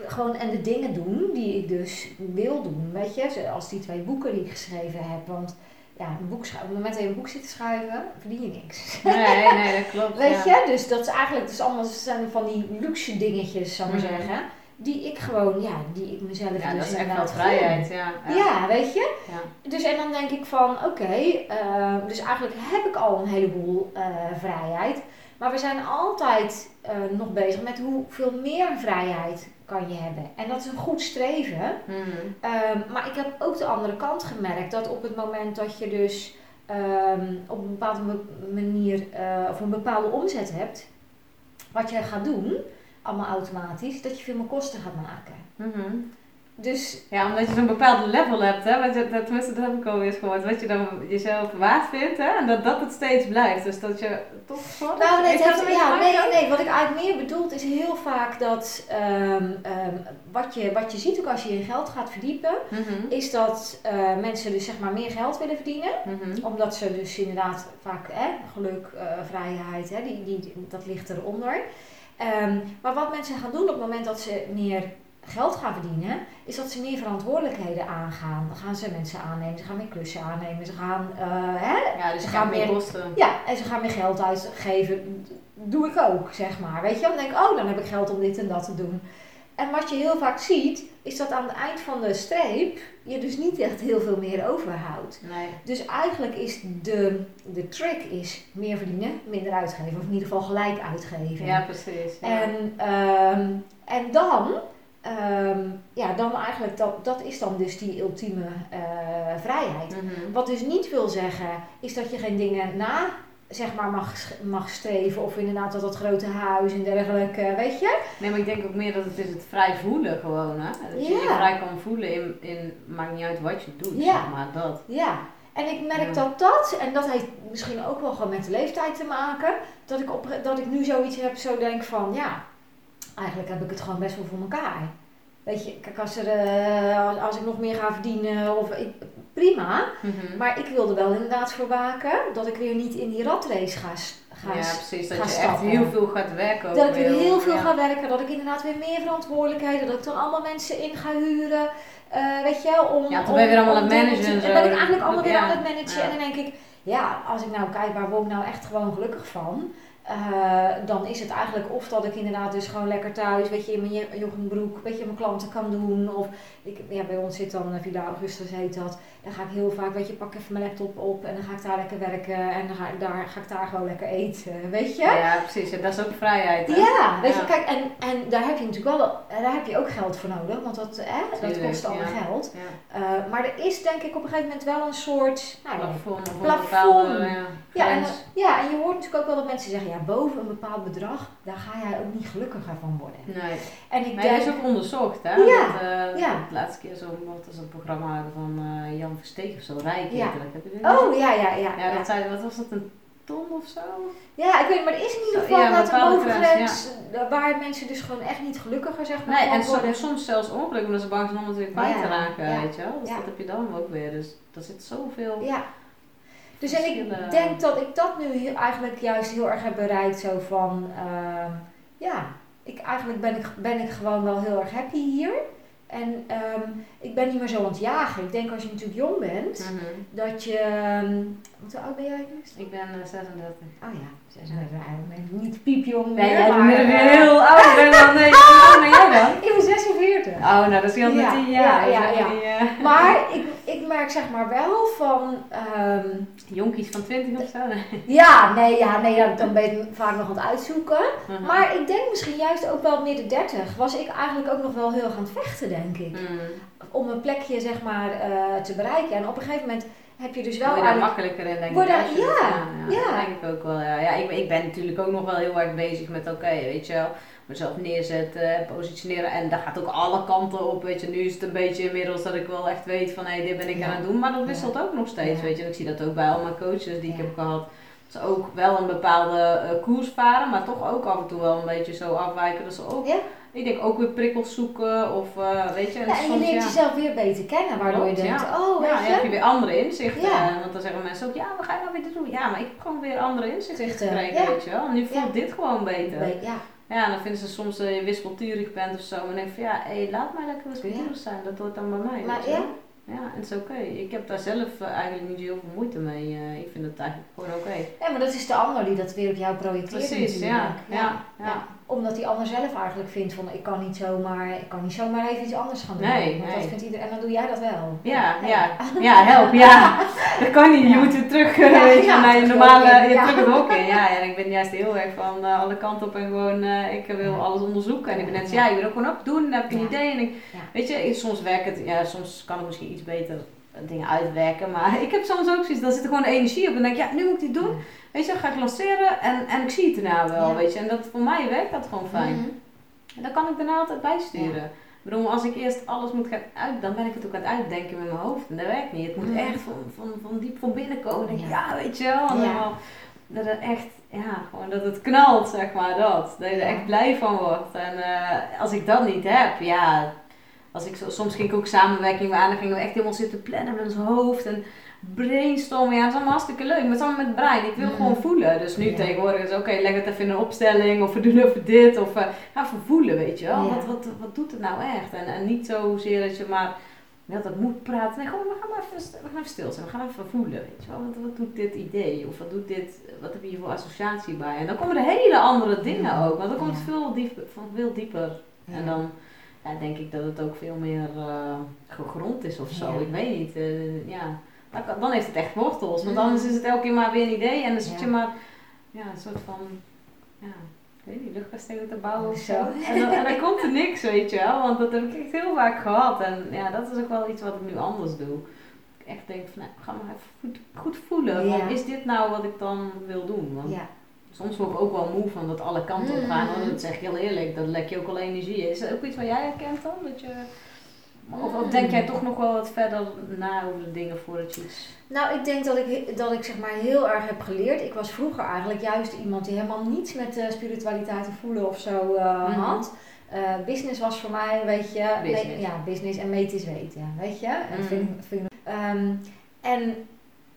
gewoon, en de dingen doen die ik dus wil doen, weet je, zoals die twee boeken die ik geschreven heb. Want ja, een boek schrijven, op het moment dat je een boek zit te schrijven, verdien je niks. Nee, nee, dat klopt. Weet ja. je, dus dat is eigenlijk dus allemaal zijn van die luxe dingetjes, zal ik maar Mhm. zeggen, die ik gewoon, ja, die ik mezelf Ja, dus dat is echt wel vrijheid. Ja, Ja. weet je. Ja. Dus en dan denk ik van, oké, eh, dus eigenlijk heb ik al een heleboel eh, vrijheid. Maar we zijn altijd eh, nog bezig met hoeveel meer vrijheid kan je hebben. En dat is een goed streven. Mhm. Ehm, maar ik heb ook de andere kant gemerkt dat op het moment dat je dus ehm, op een bepaalde ma- manier eh, of een bepaalde omzet hebt, wat jij gaat doen, allemaal automatisch, dat je veel meer kosten gaat maken. Mhm. Dus Ja, omdat je zo'n bepaald level hebt, hè, wat je, dat, tenminste, dat heb ik al eens gehoord, wat je dan jezelf waard vindt, hè, en dat dat het steeds blijft. Dus dat je toch soort Nou, nee, dat ja, nee, nee, wat ik eigenlijk meer bedoel is heel vaak dat ehm, ehm, wat, je, wat je ziet ook als je in geld gaat verdiepen, Mhm. is dat eh, mensen dus zeg maar meer geld willen verdienen. Mhm. Omdat ze dus inderdaad vaak hè, geluk, eh, vrijheid, hè, die, die, dat ligt eronder. Ehm, maar wat mensen gaan doen op het moment dat ze meer geld gaan verdienen, is dat ze meer verantwoordelijkheden aangaan. Dan gaan ze mensen aannemen, ze gaan meer klussen aannemen, ze gaan eh, hè, Ja, dus Ze gaan meer kosten. ja, en ze gaan meer geld uitgeven. Doe ik ook, zeg maar. Weet je, dan denk ik, oh, dan heb ik geld om dit en dat te doen. En wat je heel vaak ziet, is dat aan het eind van de streep je dus niet echt heel veel meer overhoudt. Nee. Dus eigenlijk is de, de trick is meer verdienen, minder uitgeven. Of in ieder geval gelijk uitgeven. Ja, precies. Ja. En, ehm, en dan, ehm, ja, dan eigenlijk, dat, dat is dan dus die ultieme eh, vrijheid. Mhm. Wat dus niet wil zeggen, is dat je geen dingen na zeg maar mag, mag streven of inderdaad dat dat grote huis en dergelijke, weet je? Nee, maar ik denk ook meer dat het is het vrij voelen gewoon, hè. Dat je je Ja. vrij kan voelen in, in, maakt niet uit wat je doet, Ja. zeg maar, dat. Ja. En ik merk Ja. dat dat, en dat heeft misschien ook wel gewoon met de leeftijd te maken, dat ik, op, dat ik nu zoiets heb, zo denk van, ja, eigenlijk heb ik het gewoon best wel voor elkaar. Weet je, kijk, als, er, eh, als ik nog meer ga verdienen, of ik, prima. Mhm. Maar ik wil er wel inderdaad voor waken dat ik weer niet in die ratrace ga, ga ja, precies. Dat je echt heel veel gaat werken. Dat ik weer heel veel ja. ga werken, dat ik inderdaad weer meer verantwoordelijkheden, dat ik dan allemaal mensen in ga huren. eh, weet je, om. Ja, dan ben je weer allemaal aan het managen en zo. ben ik eigenlijk allemaal weer Ja, aan het managen. En dan denk ik, ja, als ik nou kijk waar word ik nou echt gewoon gelukkig van. Eh, dan is het eigenlijk of dat ik inderdaad dus gewoon lekker thuis, weet je, in mijn joggingbroek, weet je, mijn klanten kan doen. Of ik, ja, bij ons zit dan eh, Villa Augustus heet dat. Dan ga ik heel vaak, weet je, pak even mijn laptop op en dan ga ik daar lekker werken. En dan ga ik daar, ga ik daar gewoon lekker eten, weet je. Ja, precies. Ja, dat is ook vrijheid. Hè? Ja, weet je, kijk, en, en daar heb je natuurlijk wel, eh, daar heb je ook geld voor nodig, want dat, hè, dat Tuurlijk, kost allemaal ja. geld. Ja. Maar er is denk ik op een gegeven moment wel een soort, nou ja, Plafond Plafond. ja, en. Ja, en je hoort natuurlijk ook wel dat mensen zeggen, ja, boven een bepaald bedrag, daar ga jij ook niet gelukkiger van worden. Nee. En ik Maar denk, dat is ook onderzocht, hè? Ja, Dat, eh, ja. De laatste keer zo'n wat was een programma van eh, Jan Versteeg of zo, Rijk Ja. dat. Heb je dat oh ja, ja, ja. Ja, ja. dat zei, wat was dat, een ton of zo? Ja, ik weet maar er is in ieder Zo, geval ja, een bovengrens eh, waar mensen dus gewoon echt niet gelukkiger zeg maar Nee, en worden. soms, zelfs ongeluk, omdat ze bang zijn om het weer kwijt Ja, te raken, ja, weet je wel. Dus ja. dat heb je dan ook weer. Dus er zit zoveel... Ja. Dus en ik Verschillen. denk dat ik dat nu heel- eigenlijk juist heel erg heb bereikt. Zo van, ehm, ja, ik, eigenlijk ben ik, ben ik gewoon wel heel erg happy hier. En ehm, ik ben niet meer zo aan het jagen. Ik denk als je natuurlijk jong bent, Mhm. dat je... ehm, hoe oud ben jij nu? Ik ben eh, 36. Oh ja, 36 eigenlijk ben ik niet piepjong Nee, meer, jij maar, eh, heel oud. Ben dan, nee, hoe oud ben jij dan? Ik ben 46. Oh, nou dat is heel Ja, met 10 jaar. ja, ja, ja. die, eh, Maar ik, ik merk zeg maar wel van... ehm, Jonkies van 20 of zo. ja, nee, ja, nee ja, dan ben je vaak nog aan het uitzoeken. Maar ik denk misschien juist ook wel midden 30 was ik eigenlijk ook nog wel heel erg aan het vechten, denk ik. Mm. Om een plekje zeg maar eh, te bereiken. En op een gegeven moment heb je dus wel Word je makkelijker in, denk ik. het- ja, ja. Dat denk ik ook wel, ja. ja ik, ik ben natuurlijk ook nog wel heel erg bezig met, oké, weet je wel, mezelf neerzetten, positioneren. En dat gaat ook alle kanten op, weet je. Nu is het een beetje inmiddels dat ik wel echt weet van, hé, dit ben ik Ja. aan het doen. Maar dat wisselt ook nog steeds, weet je. En ik zie dat ook bij al mijn coaches die ik heb gehad. Dat ze ook wel een bepaalde eh, koers varen, maar toch ook af en toe wel een beetje zo afwijken. Dat ze ook, ik denk ook weer prikkels zoeken of, eh, weet je. Ja, en je soms, leert ja. jezelf weer beter kennen, waardoor je denkt, ja. oh, weet ja, je, dan heb je weer andere inzichten. Want dan zeggen mensen ook, ja, wat ga je nou weer doen? Ja, maar ik heb gewoon weer andere inzichten gekregen, weet je wel. En nu voelt dit gewoon beter. Be- ja, Ja, en dan vinden ze soms dat je wispelturig bent of zo. En dan denk van, ja, hé, laat mij lekker wispelturig zijn. Dat hoort dan bij mij, Maar ja. en het is oké. Ik heb daar zelf eh, eigenlijk niet heel veel moeite mee. Eh, ik vind het eigenlijk gewoon oké. ja, maar dat is de ander die dat weer op jou projecteert Precies, ja. Ja, ja. Omdat die ander zelf eigenlijk vindt van, ik kan niet zomaar, ik kan niet zomaar even iets anders gaan doen. Nee, Want nee. dat vindt iedereen, en dan doe jij dat wel. Ja, Nee. ja, ja, help, ja. Dat kan niet, je Ja. moet weer terug eh, Ja, weet je, ja, naar je normale, het in, ja, ja. terug het hok in. Ja, ja, en ik ben juist heel erg van eh, alle kanten op en gewoon, eh, ik wil alles onderzoeken. En ik ben net, ja, ik wil ook gewoon op doen, dan heb ik een idee. En ik, weet je, soms werkt het, ja, soms kan ik misschien iets beter dingen uitwerken. Maar ik heb soms ook zoiets, dan zit er gewoon energie op. En dan denk ik, ja, nu moet ik dit doen. Weet je, dan ga ik lanceren en, en ik zie het daarna wel, Ja. weet je. En dat, voor mij werkt dat gewoon fijn. Mhm. En dan kan ik daarna altijd bijsturen. Ik bedoel, als ik eerst alles moet gaan uit, dan ben ik het ook aan het uitdenken met mijn hoofd. En dat werkt niet. Het moet Mhm. echt van, van, van diep van binnen komen. Denk Ja. ja, weet je wel. En Ja. dat het echt, ja, gewoon dat het knalt, zeg maar, dat. Dat je er Ja. echt blij van wordt. En eh, als ik dat niet heb, ja, als ik zo, soms ging ik ook samenwerking aan, dan gingen we echt helemaal zitten plannen met ons hoofd. En brainstormen, ja, dat is allemaal hartstikke leuk. Maar het is allemaal met brein. Ik wil Mhm. gewoon voelen. Dus nu Ja. tegenwoordig is oké, leg het even in een opstelling. Of we doen even dit. Of eh, ga even voelen, weet je wel. Ja. Wat, wat, wat doet het nou echt? En, en niet zozeer dat je maar dat het moet praten. Nee, gewoon, we gaan maar even, we gaan even stil zijn. We gaan even voelen, weet je wel. Wat, wat doet dit idee? Of wat doet dit, wat heb je hier voor associatie bij? En dan komen er hele andere dingen ook. Want dan komt het veel, diep, van veel dieper. En dan ja, denk ik dat het ook veel meer eh, gegrond is of zo. Ja. Ik weet niet. eh, ja. Dan, heeft het echt wortels. Want anders is het elke keer maar weer een idee. En dan zit je maar ja, een soort van... Ja, ik weet niet, luchtkastelen te bouwen of zo. En dan, en dan komt er niks, weet je wel. Want dat heb ik echt heel vaak gehad. En ja, dat is ook wel iets wat ik nu anders doe. Ik echt denk van, nou, ga maar even goed, goed voelen. Ja. Van, is dit nou wat ik dan wil doen? Want Ja. Soms word ik ook wel moe van dat alle kanten op gaan. Want dat zeg ik heel eerlijk, dat lek je ook al energie. Is dat ook iets wat jij herkent dan? Dat je... Of, of denk jij toch nog wel wat verder na over de dingen voordat je iets... Nou, ik denk dat ik, dat ik zeg maar heel erg heb geleerd. Ik was vroeger eigenlijk juist iemand die helemaal niets met eh, spiritualiteit te voelen of zo eh, Mhm. had. Eh, business was voor mij, weet je, Business. ja, business en meten is weten, weet je. En, Mhm. vind, ik- vind, Ehm, en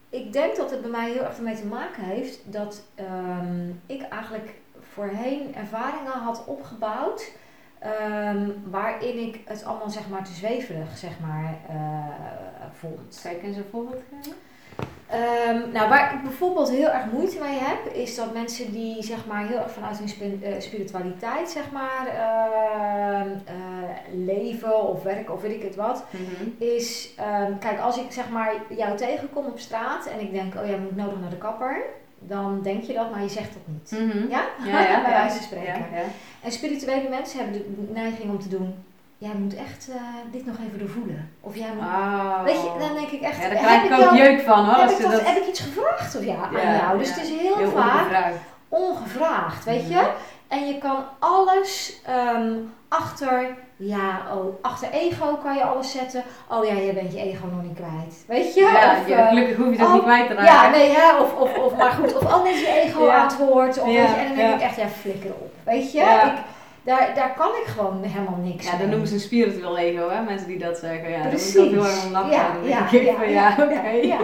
ik denk dat het bij mij heel erg ermee te maken heeft dat ehm, ik eigenlijk voorheen ervaringen had opgebouwd. ehm, waarin ik het allemaal zeg maar te zweverig zeg maar eh, vond. Kijk eens een voorbeeld geven? Ehm, nou, waar ik bijvoorbeeld heel erg moeite mee heb, is dat mensen die zeg maar heel erg vanuit hun eh, spiritualiteit zeg maar ehm, eh, leven of werken of weet ik het wat, is, ehm, kijk, als ik zeg maar jou tegenkom op straat en ik denk, oh jij moet nodig naar de kapper, dan denk je dat, maar je zegt dat niet. Mhm. Ja? Ja, ja, Bij ja. wijze van spreken. Ja, ja. En spirituele mensen hebben de neiging om te doen, jij moet echt eh, dit nog even doorvoelen. Of jij moet, Oh. weet je, dan denk ik echt, Ja, daar krijg ik ook jeuk van hoor. heb Als ik, dat, dat heb ik iets gevraagd of ja, Ja, aan jou? Dus ja. het is heel, heel vaak ongevraagd. ongevraagd, weet Mhm. je? En je kan alles ehm, achter, ja, oh, achter ego kan je alles zetten. Oh ja, je bent je ego nog niet kwijt. Weet je? Ja, Of, eh, gelukkig hoef je dat oh, niet kwijt te raken. ja, nee, hè? Of, of, of maar goed, of oh is je ego Ja. aan het woord. Of, Ja, je, en dan denk ja. ik echt, ja, flikker op. Weet je? Ja. Ik, daar, daar kan ik gewoon helemaal niks Ja, mee. dat noemen ze een spiritueel ego, hè? Mensen die dat zeggen. Ja, Precies. dan moet ik heel erg om lachen. Ja, ja, ja, van, ja, ja, oké. ja, ja.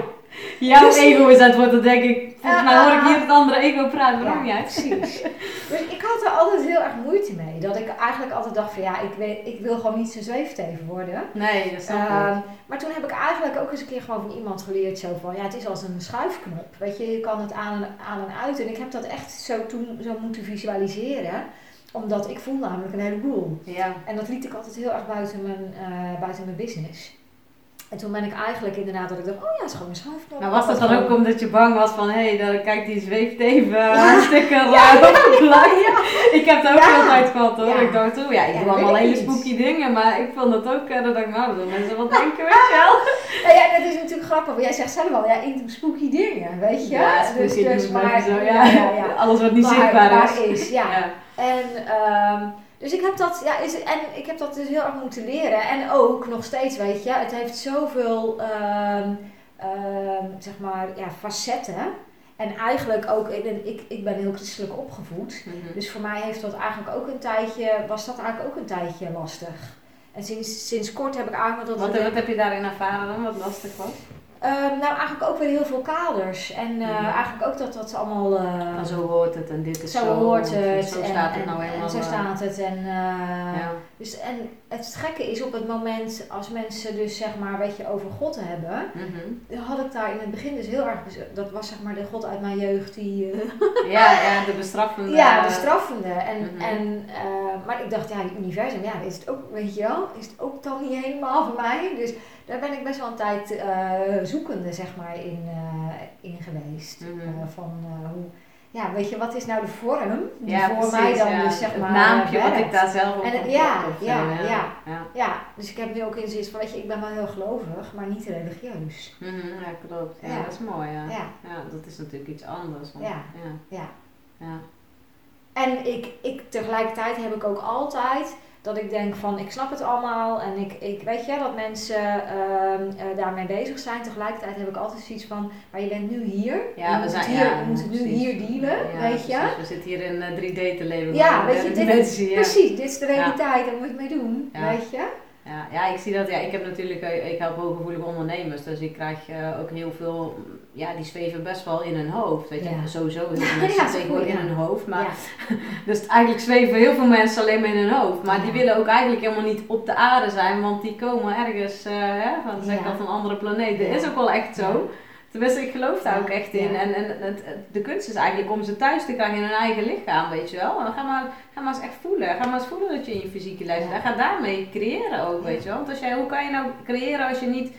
jouw Dus- ego is aan het worden, dan denk ik, volgens mij hoor ik Ah. hier het andere ego praten, waarom Ja, jij? precies. Dus ik had er altijd heel erg moeite mee. Dat ik eigenlijk altijd dacht van ja, ik, weet, ik wil gewoon niet zo'n zweefteven worden. Nee, dat snap ik. Ehm, maar toen heb ik eigenlijk ook eens een keer gewoon van iemand geleerd zo van ja, het is als een schuifknop. Weet je, je kan het aan en, aan en uit. En ik heb dat echt zo toen zo moeten visualiseren. Omdat ik voel namelijk een heleboel. Ja. En dat liet ik altijd heel erg buiten mijn, eh, buiten mijn business. En toen ben ik eigenlijk inderdaad dat ik dacht, oh ja, het is gewoon een. Nou was dat dan ook omdat je bang was van, hé, hey, kijk die zweeft even Ja. een sticker Ja. het. Ik heb dat ook altijd gehad hoor. Ja. Ik dacht, oh ja, ik doe allemaal hele spooky dingen, maar ik vond dat ook, uh, dat ik, nou, dat mensen wat denken, weet je wel. Nou ja, dat is natuurlijk grappig, want jij zegt zelf al, ja, ik doe spooky dingen, weet je? Ja, dus, spooky dus, maar, maar, zo, ja. Alles wat niet zichtbaar is. is, ja. En, ehm, dus ik heb dat, ja, is, en ik heb dat dus heel erg moeten leren. En ook nog steeds, weet je, het heeft zoveel, ehm, ehm, zeg maar, ja, facetten. En eigenlijk ook, ik, ben- ik, ik ben heel christelijk opgevoed. Mhm. Dus voor mij heeft dat eigenlijk ook een tijdje, was dat eigenlijk ook een tijdje lastig. En sinds, sinds kort heb ik eigenlijk dat Wat, wat heb je daarin ervaren dan, wat lastig was? Ehm, nou, eigenlijk ook weer heel veel kaders. En eh, Mhm. eigenlijk ook dat dat allemaal... eh, En zo hoort het en dit is zo. zo hoort het. Zo en, staat het nou en helemaal. zo staat het. En, Ja. dus, en het gekke is op het moment als mensen dus zeg maar, weet je, over God hebben... Dan had ik daar in het begin dus heel erg... Dat was zeg maar de God uit mijn jeugd die... eh, ja, ja, de bestraffende. ja, de straffende. En, Mhm. en, maar ik dacht, ja, het universum, ja, is het ook, weet je wel, is het ook dan niet helemaal voor mij. Dus daar ben ik best wel een tijd eh, zoekende, zeg maar, in, eh, in geweest. Mhm. Eh, van hoe, ja, weet je, wat is nou de vorm die Ja, voor precies, mij dan ja. dus, zeg het maar, naampje wat ik daar zelf op En het- op- ja, op ja, ja. ja. Ja, dus ik heb nu ook inzicht van, weet je, ik ben wel heel gelovig, maar niet religieus. Mhm, ja, klopt. Ja, dat is mooi, ja. Ja, dat is natuurlijk iets anders. want- ja. ja. ja. En ik, ik, tegelijkertijd heb ik ook altijd dat ik denk van ik snap het allemaal en ik, ik weet je dat mensen ehm, eh, daarmee bezig zijn. Tegelijkertijd heb ik altijd zoiets van, maar je bent nu hier. Ja, we zijn, hier, ja, je moet het nu hier dealen, Ja, weet je. precies. We zitten hier in eh, 3D te leven. Ja, weet je, dit, ja. precies, dit is de realiteit, daar moet je mee doen, Ja. weet je. Ja, ja, ik zie dat. Ja, ik heb natuurlijk, eh, ik help hooggevoelige ondernemers, dus ik krijg eh, ook heel veel, ja, die zweven best wel in hun hoofd. Weet je, Ja. sowieso heel mensen ja, dat tegenwoordig in hun hoofd, maar ja. dus eigenlijk zweven heel veel mensen alleen maar in hun hoofd, maar die willen ook eigenlijk helemaal niet op de aarde zijn, want die komen ergens, eh hè, van zeg al, van andere planeten. Ja. Is ook wel echt zo. Tenminste, ik geloof daar ook echt in. En, en het, de kunst is eigenlijk om ze thuis te krijgen in hun eigen lichaam, weet je wel. En ga maar, ga maar eens echt voelen. Ga maar eens voelen dat je in je fysieke lijf zit. Ga daarmee creëren ook, weet je wel. Want als jij, hoe kan je nou creëren als je niet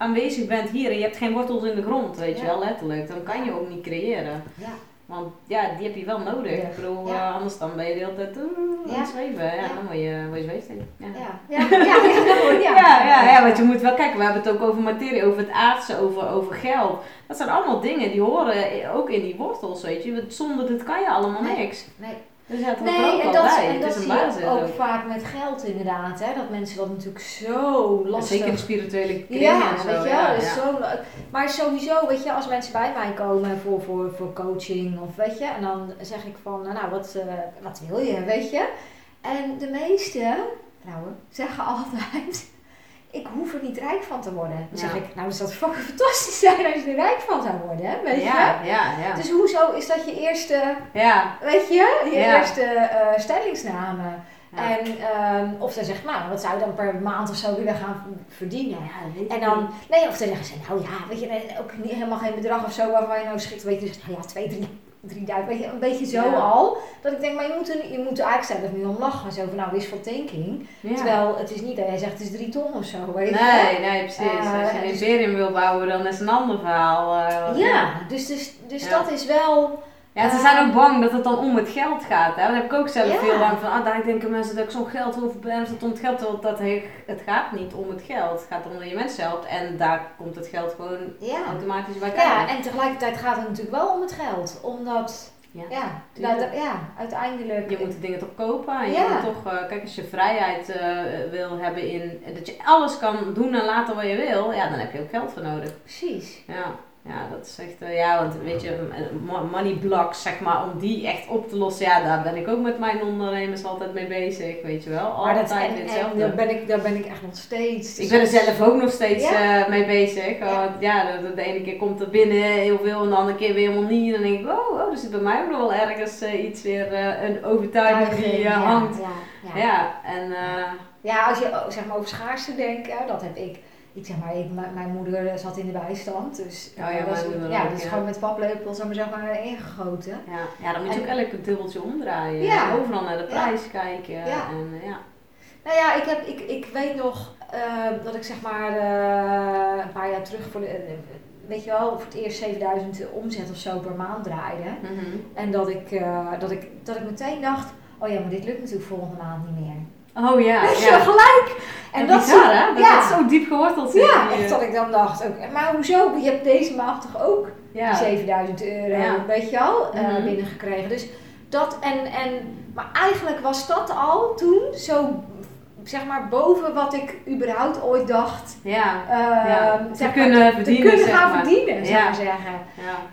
aanwezig bent hier en je hebt geen wortels in de grond, weet je wel, letterlijk. Dan kan je ook niet creëren. Ja. Want ja, die heb je wel nodig. Ja. Ik bedoel, Ja. eh, anders dan ben je de hele tijd uh, aan Ja. het zweven. Ja, Ja. dan word je, je zweefsteen. Ja. Ja, ja, ja, ja, ja, Ja, ja, ja, want je moet wel kijken, we hebben het ook over materie, over het aardse, over, over geld. Dat zijn allemaal dingen die horen ook in die wortels, weet je. Zonder dit kan je allemaal Nee. niks. Nee. Dus ja, Nee, ook en dat, bij. en zie je ook, ook. vaak met geld inderdaad, hè, dat mensen dat natuurlijk zo lastig Zeker de spirituele kringen Ja, zo. weet je ja, dus ja. Zo, maar sowieso, weet je, als mensen bij mij komen voor, voor, voor coaching of weet je, en dan zeg ik van, nou, wat, eh, wat wil je, weet je. En de meeste vrouwen zeggen altijd, ik hoef er niet rijk van te worden. Dan zeg ik, nou, dan zou het fucking fantastisch zijn als je er rijk van zou worden, hè, weet je. Ja, ja, ja. Dus hoezo is dat je eerste, ja, weet je, eerste eh, stellingsname? ja. En, ehm, of ze zegt, nou, wat zou je dan per maand of zo willen gaan verdienen? Dat En dan, nee, of dan zeggen ze, nou ja, weet je, ook niet, helemaal geen bedrag of zo waarvan je nou schikt. Weet je, dus, nou ja, twee, drie, drieduizend, weet je, een beetje zo Ja. al. Dat ik denk, maar je moet er, je moet er eigenlijk zelf nu om lachen. Zo van, nou, wishful thinking. Ja. Terwijl het is niet dat jij zegt, het is drie ton of zo, weet je. Nee, nee, precies. Eh, Als je een dus- imperium wil bouwen, dan is een ander verhaal. eh, Ja, dus, dus, dus Ja. dat is wel... Ja, ze zijn ook bang dat het dan om het geld gaat. Hè? Daar heb ik ook zelf Ja. veel bang van. Ah, daar denken mensen dat ik zo'n geld hoef ben, het om het geld. Terwijl dat he- het gaat niet om het geld. Het gaat om dat je mensen helpt. En daar komt het geld gewoon Ja. automatisch bij kijken. Ja, en tegelijkertijd gaat het natuurlijk wel om het geld. Omdat, Ja. ja, dat- ja uiteindelijk... Je moet de dingen toch kopen. En je moet toch, eh, kijk, als je vrijheid eh, wil hebben in dat je alles kan doen en laten wat je wil, ja, dan heb je ook geld voor nodig. Precies. Ja, ja dat dat is echt, eh, ja, want weet je, mo- money blocks, zeg maar, om die echt op te lossen, ja, daar ben ik ook met mijn ondernemers altijd mee bezig, weet je wel. Maar dat, Altijd en, en hetzelfde. daar, ben ik, daar ben ik echt nog steeds. Ik ben er zelf ook nog steeds Ja. eh, mee bezig. Ja. Want ja, de, de ene keer komt er binnen heel veel en de andere keer weer helemaal niet. En dan denk ik, oh, oh er zit bij mij ook nog wel ergens eh, iets weer, eh, een overtuiging die eh, hangt. Ja, Ja, ja. en eh, Ja, als je oh, zeg maar over schaarste denkt, dat heb ik. Ik zeg maar, ik, mijn moeder zat in de bijstand, dus Oh ja, eh, is, moeder ja, gewoon met paplepel zeg maar, zeg maar ingegoten. ja, ja, dan moet je En- ook elk een dubbeltje omdraaien. Ja. Overal naar de Ja. prijs kijken. Ja. En, eh, ja. Nou ja, ik, heb, ik, ik weet nog eh, dat ik zeg maar eh, een paar jaar terug voor de, weet je wel, voor het eerst 7000 omzet of zo per maand draaide. Mhm. En dat ik, dat ik, dat ik meteen dacht, oh ja, maar dit lukt natuurlijk volgende maand niet meer. Oh ja, Weet je ja. gelijk. En dat bizar, soort- hè? Dat ja. zo diep geworteld zit. Ja, echt dat ik dan dacht, ook, maar hoezo? Je hebt deze maand toch ook Ja. die 7000 euro, weet je eh, Mhm. binnengekregen. Dus dat en, en, maar eigenlijk was dat al toen zo, zeg maar, boven wat ik überhaupt ooit dacht. Ja, Ja, te zeg maar, kunnen te verdienen, kunnen zeg gaan maar. verdienen, zou ik Ja. zeggen.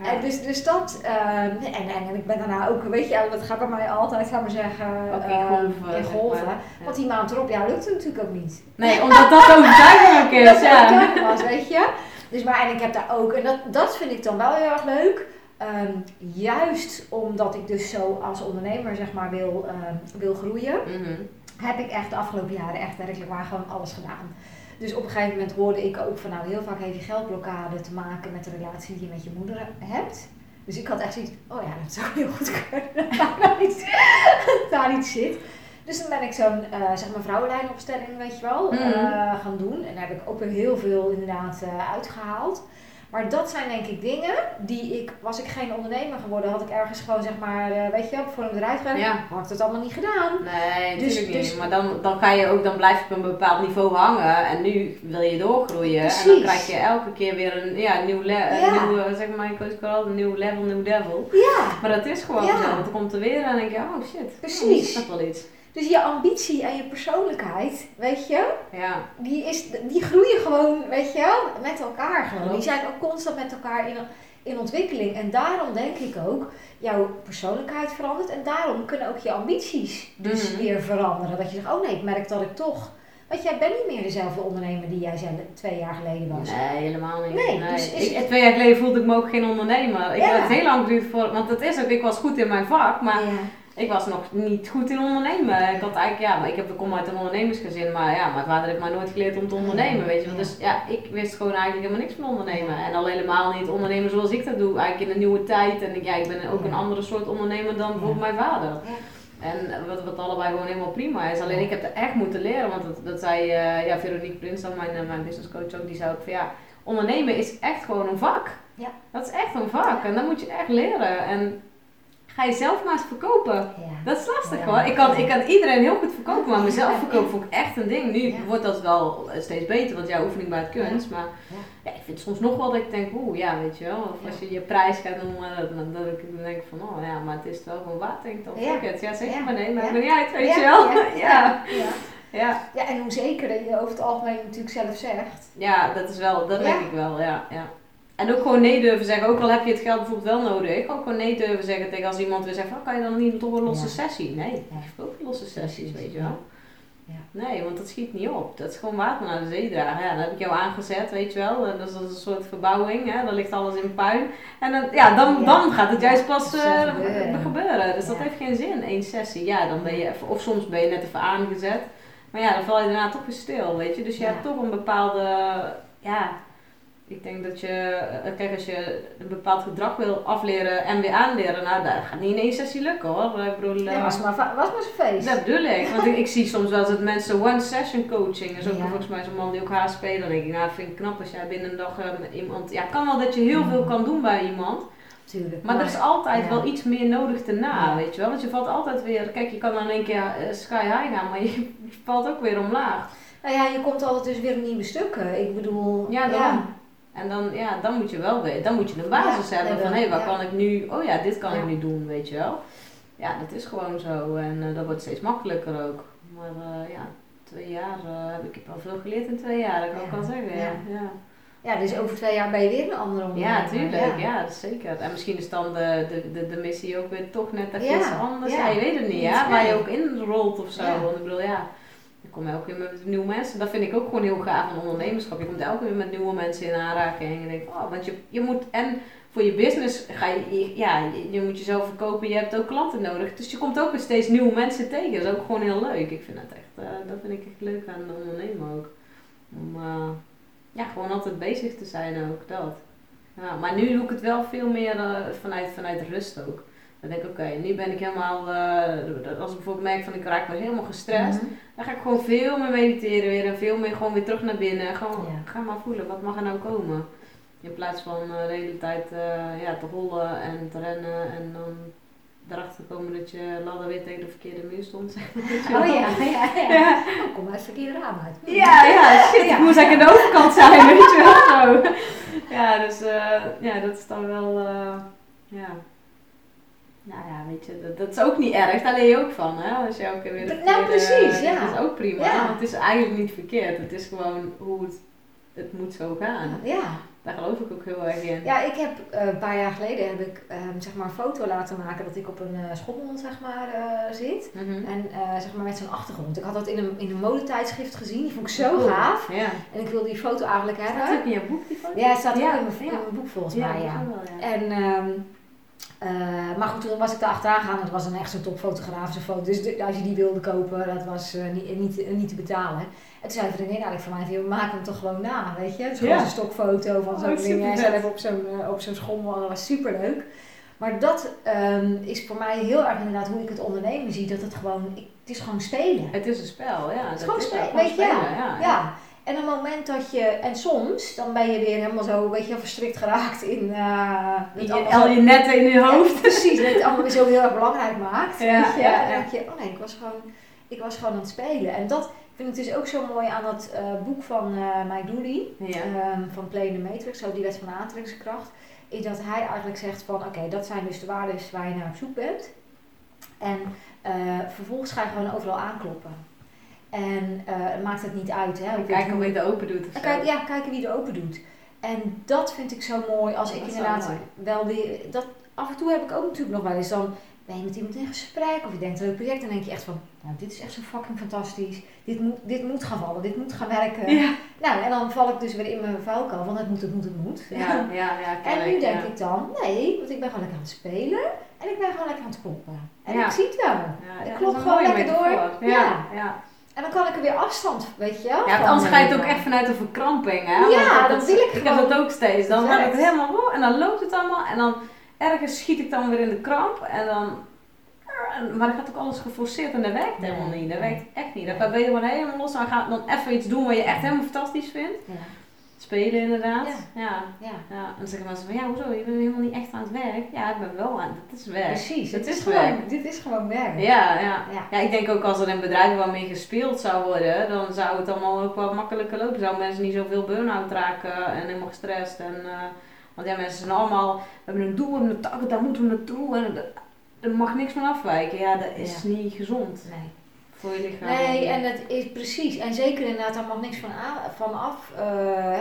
ja. En dus, dus dat, eh, en, en, en ik ben daarna ook, weet je, dat gaat bij mij altijd, ga maar zeggen, in eh, golven, in zeg golven. maar. Want die maand erop, ja, lukt het natuurlijk ook niet. Nee, omdat dat overtuiging ook dat is. ook was, weet je. Dus maar, en ik heb daar ook, en dat, dat vind ik dan wel heel erg leuk. Ehm, juist omdat ik dus zo als ondernemer, zeg maar, wil, ehm, wil groeien, Mhm. Heb ik echt de afgelopen jaren echt werkelijk waar gewoon alles gedaan. Dus op een gegeven moment hoorde ik ook van, nou, heel vaak heeft die geldblokkade te maken met de relatie die je met je moeder hebt. Dus ik had echt zoiets, oh ja, dat zou heel goed kunnen, dat daar daar iets zit. Dus dan ben ik zo'n, eh, zeg maar, vrouwenlijnopstelling, weet je wel, Mhm. eh, gaan doen. En daar heb ik ook weer heel veel inderdaad eh, uitgehaald. Maar dat zijn denk ik dingen die ik, was ik geen ondernemer geworden, had ik ergens gewoon, zeg maar, eh, weet je, voor een bedrijf gewerkt, Ja. had ik dat allemaal niet gedaan. Nee, Dus- natuurlijk dus- niet. Maar dan, dan, ga je ook, dan blijf je op een bepaald niveau hangen. En nu wil je doorgroeien. En dan krijg je elke keer weer een ja, nieuw, le- een Ja. nieuw, zeg maar, ik weet al, een nieuw level, nieuw devil. Ja, Maar dat is gewoon Ja. zo. Want dan komt er weer en dan denk je, oh shit. Precies. Oh, is dat wel iets. Dus je ambitie en je persoonlijkheid, weet je, Ja. die, is, die groeien gewoon, weet je met elkaar gewoon. Die zijn ook constant met elkaar in, in ontwikkeling. En daarom denk ik ook, jouw persoonlijkheid verandert. En daarom kunnen ook je ambities dus Mhm. weer veranderen. Dat je zegt, oh nee, ik merk dat ik toch... Want jij bent niet meer dezelfde ondernemer die jij twee jaar geleden was. Nee, helemaal niet. Nee, dus is ik, het- Twee jaar geleden voelde ik me ook geen ondernemer. Ik Ja. had het heel lang geduurd voor, want dat is ook, ik was goed in mijn vak, maar Ja. Ik was nog niet goed in ondernemen. Ik had eigenlijk, ja, maar ik, heb, ik kom uit een ondernemersgezin, maar ja, mijn vader heeft mij nooit geleerd om te ondernemen, weet je. wel. Dus ja, ik wist gewoon eigenlijk helemaal niks van ondernemen. En al helemaal niet ondernemen zoals ik dat doe, eigenlijk in een nieuwe tijd. En ik, ja, ik ben ook een andere soort ondernemer dan bijvoorbeeld mijn vader. En wat, wat allebei gewoon helemaal prima is. Alleen ik heb er echt moeten leren, want dat, dat zei eh, ja, Veronique Prins, dan mijn, eh, mijn business coach ook, die zei ook van ja, ondernemen is echt gewoon een vak. Ja. Dat is echt een vak en dat moet je echt leren. En ga je zelf maar eens verkopen. Ja. Dat is lastig hoor. Ik kan, ik kan iedereen heel goed verkopen, maar mezelf verkopen vond ik echt een ding. Nu wordt dat wel eh, steeds beter, want jouw oefening bij het kunst. Maar Ja. ik vind soms nog wel dat ik denk, oeh ja, weet je wel. Of als je je prijs gaat noemen, dat, dan- ik dan denk van, oh ja, maar het is het wel gewoon waard. Denk ik dan, Ja. it. Ja, zeg maar nee, ik ben niet uit, weet je wel. ja, ja. ja. Ja. Ja, en hoe zeker je over het algemeen natuurlijk zelf zegt. Ja, dat is wel, dat Ja. denk ik wel, ja, ja. En ook gewoon nee durven zeggen, ook al heb je het geld bijvoorbeeld wel nodig, ook gewoon nee durven zeggen tegen als iemand weer zegt van, kan je dan niet toch een losse Ja. sessie? Nee, ik heb ook losse sessies, weet je wel. Ja. Nee, want dat schiet niet op. Dat is gewoon water naar de zee dragen. Ja, dan heb ik jou aangezet, weet je wel. Dat is een soort verbouwing, hè. dan ligt alles in puin. En dan, ja, dan, dan gaat het juist pas Dat eh, gebeuren. gebeuren. Dus dat heeft geen zin, één sessie. Ja, dan ben je even, of soms ben je net even aangezet. Maar ja, dan val je daarna toch weer stil, weet je. Dus je hebt toch een bepaalde, ja, ik denk dat je, eh, kijk als je een bepaald gedrag wil afleren en weer aanleren, nou dat gaat niet in één sessie lukken hoor. Ik bedoel, Ja, eh, was maar, was maar zo'n feest. dat bedoel ik. Want ik, ik zie soms wel eens dat mensen one session coaching, is ook Ja. volgens mij zo'n man die ook HSP, dan denk ik, nou vind ik knap als jij binnen een dag eh, met iemand, ja kan wel dat je heel veel kan doen bij iemand, Tuurlijk. maar er is altijd ja. wel iets meer nodig daarna, weet je wel. Want je valt altijd weer, kijk je kan dan in één keer sky high gaan, maar je, valt ook weer omlaag. Nou ja, je komt altijd dus weer op nieuwe stukken. Ik bedoel, Ja, dan. En dan, ja, dan moet je wel weten, dan moet je een basis Ja, hebben van hé, waar ja. kan ik nu, oh ja, dit kan ik nu doen, weet je wel. Ja, dat is gewoon zo en eh, dat wordt steeds makkelijker ook. Maar eh, ja, twee jaar eh, heb ik wel veel geleerd in twee jaar, dat kan ik wel zeggen. Ja. ja. Dus over twee jaar ben je weer een andere ondernemer. Ja, tuurlijk. Ja. dat zeker. En misschien is dan de, de, de, de missie ook weer toch net even iets anders. ja. Je weet het niet, ja. Waar je ook in rolt of zo. Want ik bedoel, ja, kom elke keer met nieuwe mensen. Dat vind ik ook gewoon heel gaaf van ondernemerschap. Je komt elke keer met nieuwe mensen in aanraking. En je denkt, oh, want je, je moet... En voor je business ga je, ja, je, je moet jezelf verkopen. Je hebt ook klanten nodig. Dus je komt ook weer steeds nieuwe mensen tegen. Dat is ook gewoon heel leuk. Ik vind het echt, eh, dat vind ik echt leuk aan ondernemen ook. Om, eh, ja, gewoon altijd bezig te zijn ook, dat. Ja, maar nu doe ik het wel veel meer eh, vanuit, vanuit rust ook. Dan denk ik, oké, nu ben ik helemaal, eh, als ik bijvoorbeeld merk van ik raak me helemaal gestrest, Mhm. dan ga ik gewoon veel meer mediteren weer en veel meer gewoon weer terug naar binnen. Gewoon, Ja. ga maar voelen, wat mag er nou komen? In plaats van eh, de hele tijd eh, ja, te hollen en te rennen en dan erachter komen dat je ladder weer tegen de verkeerde muur stond. maar, Oh ja, ja, ja. Ja. Oh, kom uit het verkeerde raam uit. Ja, ja, shit, Ja. ik moest eigenlijk aan de overkant zijn, weet je wel zo. Ja, dus ja, dat is dan wel, ja. Nou ja, weet je, dat, dat is ook niet erg, daar leer je ook van, hè. Als je elke keer weer Nou, precies, ja. Dat is ook prima, Ja. want het is eigenlijk niet verkeerd. Het is gewoon hoe het, het moet zo gaan. Ja. Daar geloof ik ook heel erg in. Ja, ik heb eh, een paar jaar geleden heb ik ehm, zeg maar een foto laten maken dat ik op een uh, schommel zeg maar eh, zit. Mhm. En zeg maar met zo'n achtergrond. Ik had dat in een, in een modetijdschrift gezien. Die vond ik zo Cool. gaaf. Ja. En ik wilde die foto eigenlijk Staat hebben. ook in je boek, die foto? Ja, het staat ook in, mijn, in mijn boek volgens Ja, mij. wel, ja. En, ehm, eh, maar goed, toen was ik daar achteraan gegaan. Het was een echt zo'n topfotografische foto. Dus de- als je die wilde kopen, dat was eh, niet, niet, niet te betalen. En toen zei een vriendin eigenlijk van mij, "Joh, maak hem toch gewoon na, weet je. Het is gewoon Ja. een stokfoto van Oh, zo'n ding. En supervet. zelf op zo'n op zo'n schommel, dat was superleuk. Maar dat ehm, is voor mij heel erg inderdaad hoe ik het ondernemen zie. Dat het gewoon, ik, het is gewoon spelen. Het is een spel, ja. Het is dat gewoon is spelen, weet je, ja. Ja. En op het moment dat je, en soms, dan ben je weer helemaal zo, weet je, verstrikt geraakt in, eh, Je, allemaal al je netten in je hoofd. ja, precies, dat het allemaal weer zo heel erg belangrijk maakt. Ja, weet je? ja, En ja. dan denk je, oh nee, ik was gewoon, ik was gewoon aan het spelen. En dat vind ik dus ook zo mooi aan dat eh, boek van eh Mike Dooley, Ja. ehm, van Play in the Matrix, zo die wet van de aantrekkingskracht. Is dat hij eigenlijk zegt van, oké, dat zijn dus de waarden waar je naar op zoek bent. En eh, vervolgens ga je gewoon overal aankloppen. En eh, het maakt het niet uit, hè. Kijken het hoe je het open doet of kijk, ja, kijken wie er open doet. En dat vind ik zo mooi als ik Dat inderdaad wel wel weer. Dat, af en toe heb ik ook natuurlijk nog wel eens dan. Ben je met iemand in gesprek of je denkt een leuk project, dan denk je echt van, nou dit is echt zo fucking fantastisch. Dit moet, dit moet gaan vallen, dit moet gaan werken. Ja, Nou, en dan val ik dus weer in mijn vuilkuil, want het moet, het moet, het moet. ja, ja, ja En nu denk ja. ik dan, nee, want ik ben gewoon lekker aan het spelen en ik ben gewoon lekker aan het kloppen. En Ja. ik zie het wel. Ja, Ik klop gewoon lekker door. Ja, ja. En dan kan ik er weer afstand, weet je wel. Ja, anders ga je het ook echt vanuit een verkramping, hè? Ja, Want dat- wil ik Ik gewoon- heb dat ook steeds. Dan ik Exact. helemaal wow, en dan loopt het allemaal en dan ergens schiet ik dan weer in de kramp en dan... Maar dan gaat ook alles geforceerd en dat werkt Nee. helemaal niet. Dat werkt echt niet. Dan ben je gewoon helemaal los en gaat dan even iets doen wat je echt helemaal fantastisch vindt. Ja, Spelen inderdaad. Ja. Ja. ja. ja. En dan zeggen mensen van, ja hoezo, je bent helemaal niet echt aan het werk. Ja, ik ben wel aan het, het is werk. Precies, Het het is werk. gewoon, dit is gewoon werk. Ja, ja. Ja. Ik denk ook als er in bedrijven wat meer gespeeld zou worden, dan zou het allemaal ook wat makkelijker lopen. Zouden mensen niet zoveel burn-out raken en helemaal gestrest. En, eh, want ja, mensen zijn allemaal, we hebben een doel, we hebben een target, daar moeten we naartoe. En er- er mag niks van afwijken. Ja, dat is niet gezond Nee. Voor je lichaam. Nee, en dat is precies. En zeker inderdaad, daar mag niks van, van af. eh,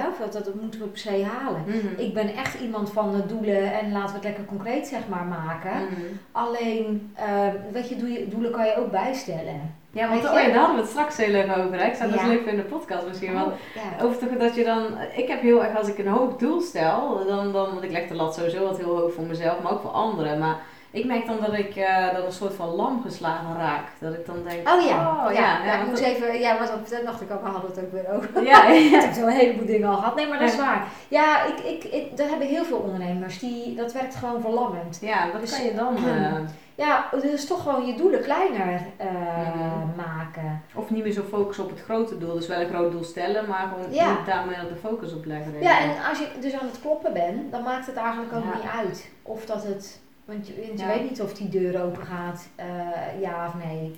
hè, of dat, dat moeten we per se halen. Mhm. Ik ben echt iemand van de doelen en laten we het lekker concreet zeg maar maken. Mhm. Alleen, eh, weet je, doe- doelen kan je ook bijstellen. Ja, want oh ja, daar hadden we het straks heel even over. Hè? Ik zou dat Ja. leuk vinden in de podcast misschien. Want Oh, ja. Over toch dat je dan, ik heb heel erg als ik een hoog doel stel, dan, dan want ik leg de lat sowieso wat heel hoog voor mezelf, maar ook voor anderen. Maar ik merk dan dat ik dan een soort van lam geslagen raak. Dat ik dan denk, Oh ja, oh, ja, ja, ja, ik moest dat- even, ja, wat op dacht ik ook, we hadden het ook weer over. ja, Ik ja, heb zo'n heleboel dingen al gehad. Nee, maar dat is waar. Ja, ik, ik, ik, dat hebben heel veel ondernemers. Die, dat werkt gewoon verlammend. ja, wat Dus- kan je dan? eh, Ja, dus toch gewoon je doelen kleiner eh, Mhm. maken. of niet meer zo focussen op het grote doel, dus wel een groot doel stellen, maar gewoon Ja. niet daar meer de focus op leggen. Ja, ik. en als je dus aan het kloppen bent, dan maakt het eigenlijk ook Ja. niet uit. Of dat het, want je, want je Ja. weet niet of die deur open gaat, eh, ja of nee.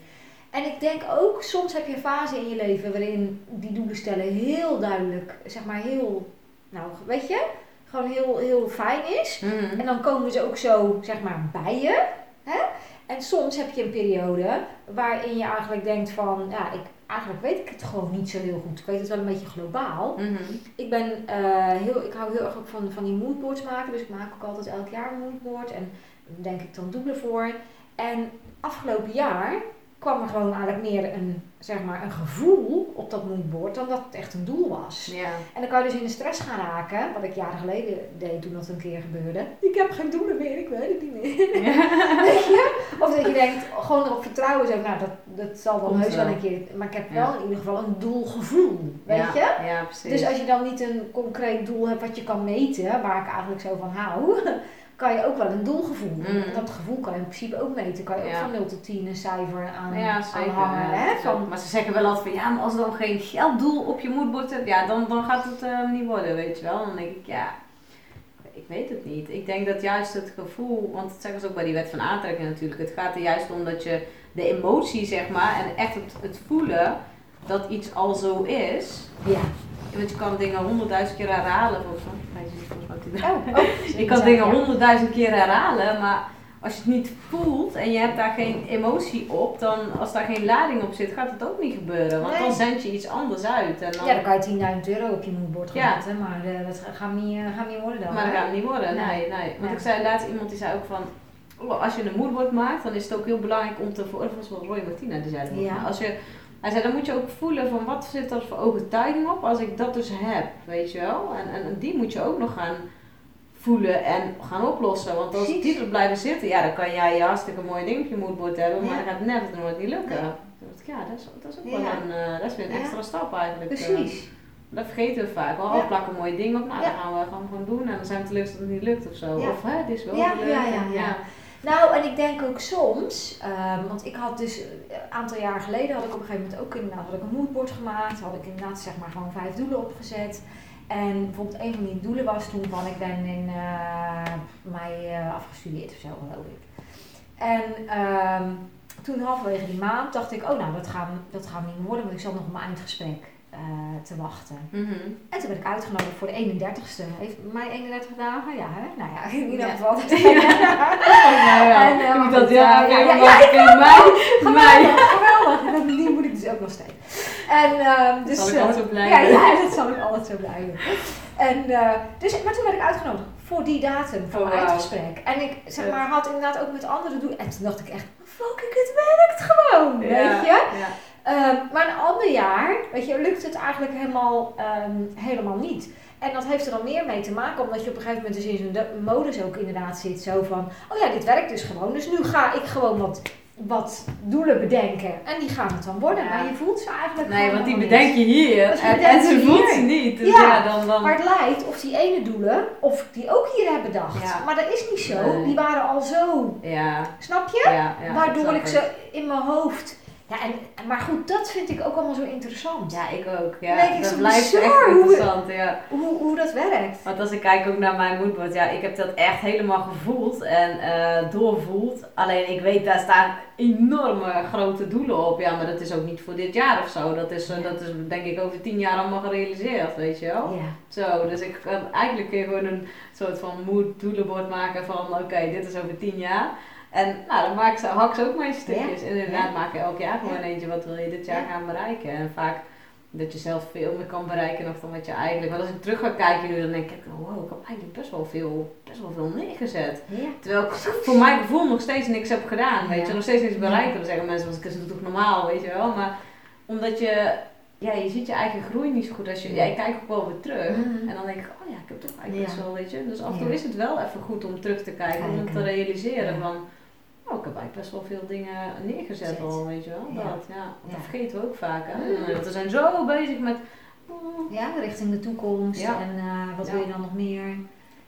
En ik denk ook, soms heb je een fase in je leven waarin die doelen stellen heel duidelijk, zeg maar heel, nou weet je, gewoon heel, heel fijn is. Mhm. En dan komen ze ook zo, zeg maar, bij je. Hè? En soms heb je een periode waarin je eigenlijk denkt van, ja, ik, eigenlijk weet ik het gewoon niet zo heel goed. Ik weet het wel een beetje globaal. Mhm. Ik ben eh, heel, ik hou heel erg ook van, van die moodboards maken. Dus ik maak ook altijd elk jaar een moodboard. En denk ik dan doelen voor. En afgelopen jaar kwam er gewoon eigenlijk meer een, zeg maar, een gevoel op dat moodboard dan dat het echt een doel was. Ja. En dan kan je dus in de stress gaan raken, wat ik jaren geleden deed toen dat een keer gebeurde. Ik heb geen doelen meer, ik weet het niet meer. Weet je? Of dat je denkt, gewoon erop vertrouwen, zo, nou dat, dat zal wel Komt heus wel wel. een keer. Maar ik heb Ja. wel in ieder geval een doelgevoel, weet ja. je? Ja, precies. Dus als je dan niet een concreet doel hebt wat je kan meten, waar ik eigenlijk zo van hou, kan je ook wel een doelgevoel. Mm. En dat gevoel kan je in principe ook meten. Kan je ook van 0 tot 10 een cijfer aan, ja, zeker. hangen. ja. Hè? Van, Maar ze zeggen wel altijd van ja, maar als er dan geen gelddoel op je moodboard hebt, ja, dan, dan gaat het eh, niet worden, weet je wel. Dan denk ik, ja, ik weet het niet. Ik denk dat juist het gevoel, want dat zeggen ze ook bij die wet van aantrekking natuurlijk, het gaat er juist om dat je de emotie, zeg maar, en echt het, het voelen dat iets al zo is. ja. Want je kan dingen honderdduizend keer herhalen, volgens mij. Die- Oh, oh. Je kan dingen honderdduizend keer herhalen, maar als je het niet voelt en je hebt daar geen emotie op, dan als daar geen lading op zit, gaat het ook niet gebeuren. Want Nee. dan zend je iets anders uit. En dan, Ja, dan kan je 10.000 euro op je moodboard gaan Ja. zetten, maar eh, dat gaat niet, eh, gaat niet worden dan. maar dat gaat niet worden. Nee, Nee. nee. Want Ja. ik zei laatst iemand die zei ook van. Oh, Als je een moodboard maakt, dan is het ook heel belangrijk om te was wel Roy Martina die zei dat. Ja. Als je, hij zei, dan moet je ook voelen van wat zit er voor overtuiging op als ik dat dus heb, weet je wel. En, en, die moet je ook nog gaan voelen en gaan oplossen. Want als Precies. die er blijven zitten, ja, dan kan jij je hartstikke mooi ding op je moodboard hebben, maar Ja. dan gaat het net nooit niet lukken. Ja, dat is, dat is ook wel een, eh, dat is weer een extra stap eigenlijk. eh. Precies. Dat vergeten we vaak. Wel, Ja. plakken mooie dingen op. Nou, Ja. dat gaan we gaan we gewoon doen. En dan zijn we teleurgesteld dat het niet lukt of zo. Ja. Of, hè, dit is wel Ja, leuk. ja, ja, ja. Nou, en ik denk ook soms, ehm, want ik had dus eh, een aantal jaar geleden had ik op een gegeven moment ook inderdaad had ik een moodboard gemaakt, had ik inderdaad zeg maar gewoon vijf doelen opgezet. En bijvoorbeeld een van die doelen was toen van ik ben in eh, mei eh, afgestudeerd of zo geloof ik. En ehm, toen halverwege die maand dacht ik, oh nou dat gaat, dat gaat niet meer worden, want ik zat nog op mijn eindgesprek eh, te wachten. Mhm. En toen werd ik uitgenodigd voor de 31ste. Heeft mij 31 dagen? Ja, hè? Nou ja, in ieder Ja. geval. Ja, En, eh, ik dat goed, ja, ja, ja, ja. Geweldig, geweldig. En die moet ik dus ook nog steeds. En ehm dus... Zal ik eh, altijd zo ja, blijven. ja, dat zal ik altijd zo blijven. En, eh, dus, maar toen werd ik uitgenodigd voor die datum voor Oh, mijn wauw. eindgesprek. En ik zeg maar, had inderdaad ook met anderen doen. En toen dacht ik echt, fucking, het werkt gewoon, weet je. Ehm, maar een ander jaar, weet je, lukt het eigenlijk helemaal, ehm, helemaal niet. En dat heeft er dan meer mee te maken, omdat je op een gegeven moment dus in zo'n modus ook inderdaad zit. Zo van, oh ja, dit werkt dus gewoon. Dus nu ga ik gewoon wat, wat doelen bedenken. En die gaan het dan worden. Ja. Maar je voelt ze eigenlijk Nee, want die bedenk je hier Dus en, ze voelt ze niet. Dus Ja. ja, dan, dan, Maar het lijkt of die ene doelen, of die ook hier heb bedacht. Ja. Maar dat is niet zo. Nee. Die waren al zo, ja, snap je? Waardoor ik ze in mijn hoofd... Ja, en, maar goed, dat vind ik ook allemaal zo interessant. Ja, ik ook. Ja. denk ik dat zo blijft echt hoe- interessant. Ja. Hoe, hoe dat werkt. Want als ik kijk ook naar mijn moodboard, ja, ik heb dat echt helemaal gevoeld en eh doorvoeld. Alleen ik weet, daar staan enorme grote doelen op. Ja, maar dat is ook niet voor dit jaar of zo. Dat is, dat is denk ik over tien jaar allemaal gerealiseerd, weet je wel. Ja. Zo, dus ik kan eigenlijk kun je gewoon een soort van mood doelenbord maken van oké, dit is over tien jaar. En nou, dan maak ze, hak ze ook maar in stukjes. En inderdaad maak je elk jaar gewoon eentje, wat wil je dit jaar Ja. gaan bereiken. En vaak dat je zelf veel meer kan bereiken nog dan wat je eigenlijk... Want als ik terug ga kijken nu, dan denk ik, oh, wow, ik heb eigenlijk best wel veel, best wel veel neergezet. Ja. Terwijl ik voor mijn gevoel nog steeds niks heb gedaan, weet je. Nog steeds niks bereikt. Dan zeggen mensen, want ik is toch normaal, weet je wel. Maar omdat je, ja, je ziet je eigen groei niet zo goed als je... Ja, ik kijk ook wel weer terug. Mhm. En dan denk ik, oh ja, ik heb toch eigenlijk best wel, weet je. Dus af en toe is het wel even goed om terug te kijken, om te realiseren van... Oh, ik heb eigenlijk best wel veel dingen neergezet Zet. al, weet je wel. Dat, ja. Dat vergeten we ook vaak, hè. Mhm. Want We zijn zo bezig met... oh, Ja, richting de toekomst. En eh, wat wil je dan nog meer?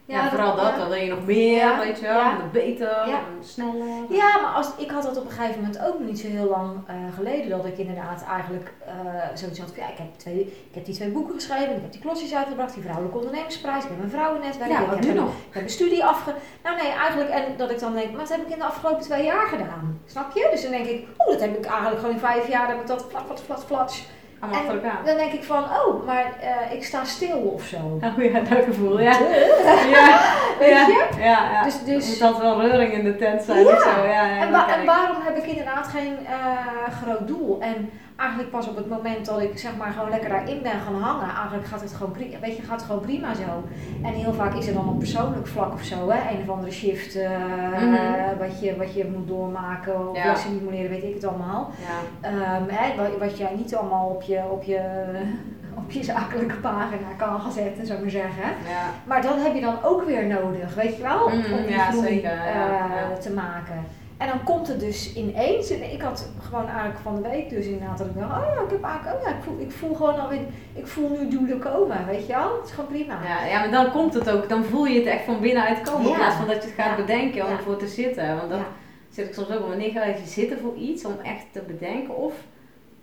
Ja, vooral dat, dan wil je nog meer, weet je wel. Beter, sneller. Ja, maar als, ik had dat op een gegeven moment ook niet zo heel lang eh, geleden. Dat ik inderdaad eigenlijk eh, zoiets had van, ja, ik heb, twee, ik heb die twee boeken geschreven. Ik heb die klosjes uitgebracht, die vrouwelijke ondernemersprijs. Ik heb een vrouwennetwerk. Ja, ik heb nu een, nog? Ik heb een studie afge... Nou nee, eigenlijk, en dat ik dan denk, maar dat heb ik in de afgelopen twee jaar gedaan. Snap je? Dus dan denk ik, oh, dat heb ik eigenlijk gewoon in vijf jaar, heb ik dat flat, flat, flat, flat. Allemaal En dan denk ik van, oh, maar eh, ik sta stil of zo. Oh ja, dat gevoel, ja. Ja, Weet ja, je? ja, ja. Dus, dus, Moet dat wel reuring in de tent zijn Ja. of zo, ja. en, wa- waarom heb ik inderdaad geen eh, groot doel? En eigenlijk pas op het moment dat ik zeg maar gewoon lekker daarin ben gaan hangen, eigenlijk gaat het gewoon prima, weet je, gaat het gewoon prima zo. En heel vaak is er dan op persoonlijk vlak of zo, hè, een of andere shift uh, Mhm. wat, je, wat je moet doormaken of Ja. stimuleren, weet ik het allemaal. Ja. Ehm, hè, wat, wat jij niet allemaal op je, op je, op je zakelijke pagina kan gaan zetten, zou ik maar zeggen. Ja. Maar dat heb je dan ook weer nodig, weet je wel? Mm, om die ja, groei zeker, eh, te maken. En dan komt het dus ineens. En ik had gewoon eigenlijk van de week dus inderdaad dat ik dacht, oh ja, ik heb eigenlijk, oh ja, ik voel, ik voel gewoon alweer, ik voel nu doelen komen, weet je wel? Het is gewoon prima. Ja, ja, maar dan komt het ook, dan voel je het echt van binnenuit komen. In Ja. plaats van dat je het gaat Ja. bedenken om ervoor te zitten. Want dan zit ik soms ook, wanneer ga je zitten voor iets om echt te bedenken of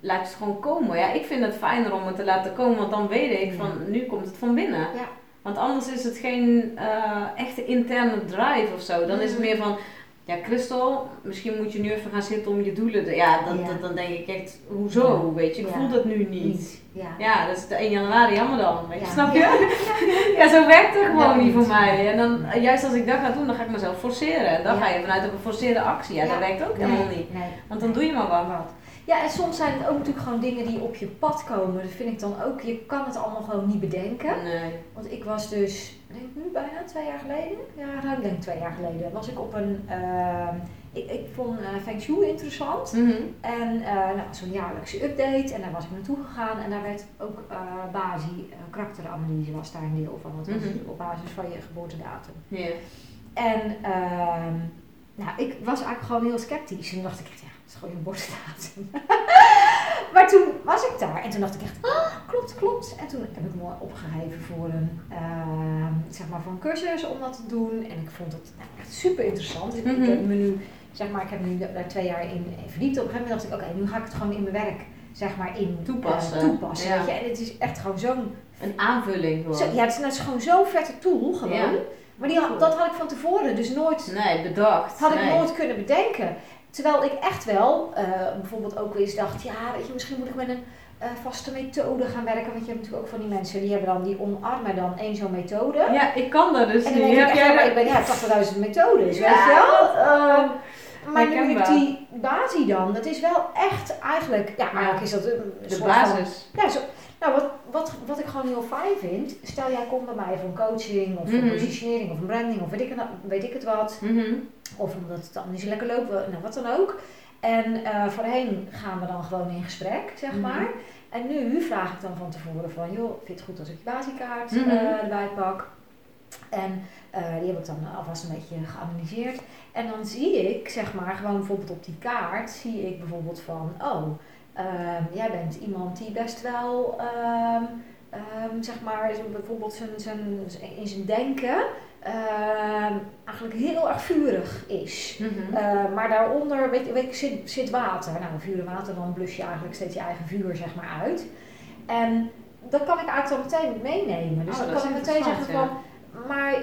laat je het gewoon komen. Ja, ik vind het fijner om het te laten komen, want dan weet ik van nu komt het van binnen. Ja. Want anders is het geen eh, echte interne drive of zo. Dan is het Mhm. meer van, ja Christel, misschien moet je nu even gaan zitten om je doelen te... Ja, dan, Ja. dan, dan denk ik echt, hoezo? Weet je, ik Ja. voel dat nu niet. Ja. Ja, dat is de 1 januari, jammer dan. Weet je, snap je? Ja. Zo werkt het gewoon niet voor mij. En dan, juist als ik dat ga doen, dan ga ik mezelf forceren. En dan ga je vanuit een geforceerde actie. Ja, dat werkt ook helemaal niet. Nee. Want dan doe je maar wat. Ja, en soms zijn het ook natuurlijk gewoon dingen die op je pad komen. Dat vind ik dan ook, je kan het allemaal gewoon niet bedenken. Nee. Want ik was dus, ik denk nu bijna twee jaar geleden, ja, ruim denk ik twee jaar geleden, was ik op een, ehm, ik, ik vond eh Feng Shui interessant. Mhm. En eh nou, zo'n jaarlijkse update en daar was ik naartoe gegaan en daar werd ook BASI, eh, karakteranalyse was daar een deel van. Dat was Mhm. op basis van je geboortedatum. Ja. En ehm, nou, ik was eigenlijk gewoon heel sceptisch. En toen dacht ik ja, is gewoon je geboortedatum. maar toen was ik daar en toen dacht ik echt, ah, klopt, klopt. En toen heb ik me opgegeven voor een, ehm, zeg maar voor een cursus om dat te doen. En ik vond het nou, echt super interessant. Dus Mhm. Ik heb me nu, zeg maar, ik heb nu daar twee jaar in verdiept. Op een gegeven moment dacht ik, oké, nu ga ik het gewoon in mijn werk, zeg maar, in eh, Toepassen. toepassen Ja. weet je. En het is echt gewoon zo'n Een aanvulling gewoon. zo, ja, het is, het is gewoon zo'n vette tool gewoon. Ja. Maar die, dat had ik van tevoren dus nooit, Nee, bedacht. had ik nee. nooit kunnen bedenken. Terwijl ik echt wel eh, bijvoorbeeld ook eens dacht, ja, weet je, misschien moet ik met een eh, vaste methode gaan werken. Want je hebt natuurlijk ook van die mensen die hebben dan, die omarmen dan één zo'n methode. Ja, ik kan dat dus En niet. dan denk ik echt, ja, ik ben ja, 80.000 methodes, Ja, weet je wel. eh, maar nu ik die basis dan, dat is wel echt eigenlijk, ja, eigenlijk is dat een De soort van- basis. ja, zo, nou, wat, wat, wat ik gewoon heel fijn vind, stel jij komt bij mij voor een coaching of voor Mhm. een positionering of een branding of weet ik, het- weet ik het wat, Mhm. of omdat het dan niet zo lekker loopt, nou wat dan ook. En eh, voorheen gaan we dan gewoon in gesprek, zeg Mhm. maar. En nu vraag ik dan van tevoren van, joh, vind je het goed als ik je basiekaart Mhm. eh, erbij pak? En eh, die heb ik dan alvast een beetje geanalyseerd. En dan zie ik, zeg maar, gewoon bijvoorbeeld op die kaart, zie ik bijvoorbeeld van, oh, ehm, jij bent iemand die best wel, ehm, ehm, zeg maar, bijvoorbeeld zijn, zijn, in zijn denken eigenlijk heel erg vurig is. Mhm. Eh, maar daaronder weet, weet, zit, zit water. Nou, vuur en water, dan blus je eigenlijk steeds je eigen vuur zeg maar uit. En dat kan ik eigenlijk dan meteen meenemen. Dus Oh, dan kan ik meteen zeggen van, maar eh,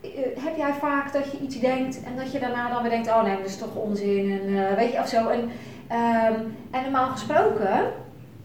eh, heb jij vaak dat je iets denkt en dat je daarna dan weer denkt, oh nee, dat is toch onzin en eh, weet je of zo. En, ehm, en normaal gesproken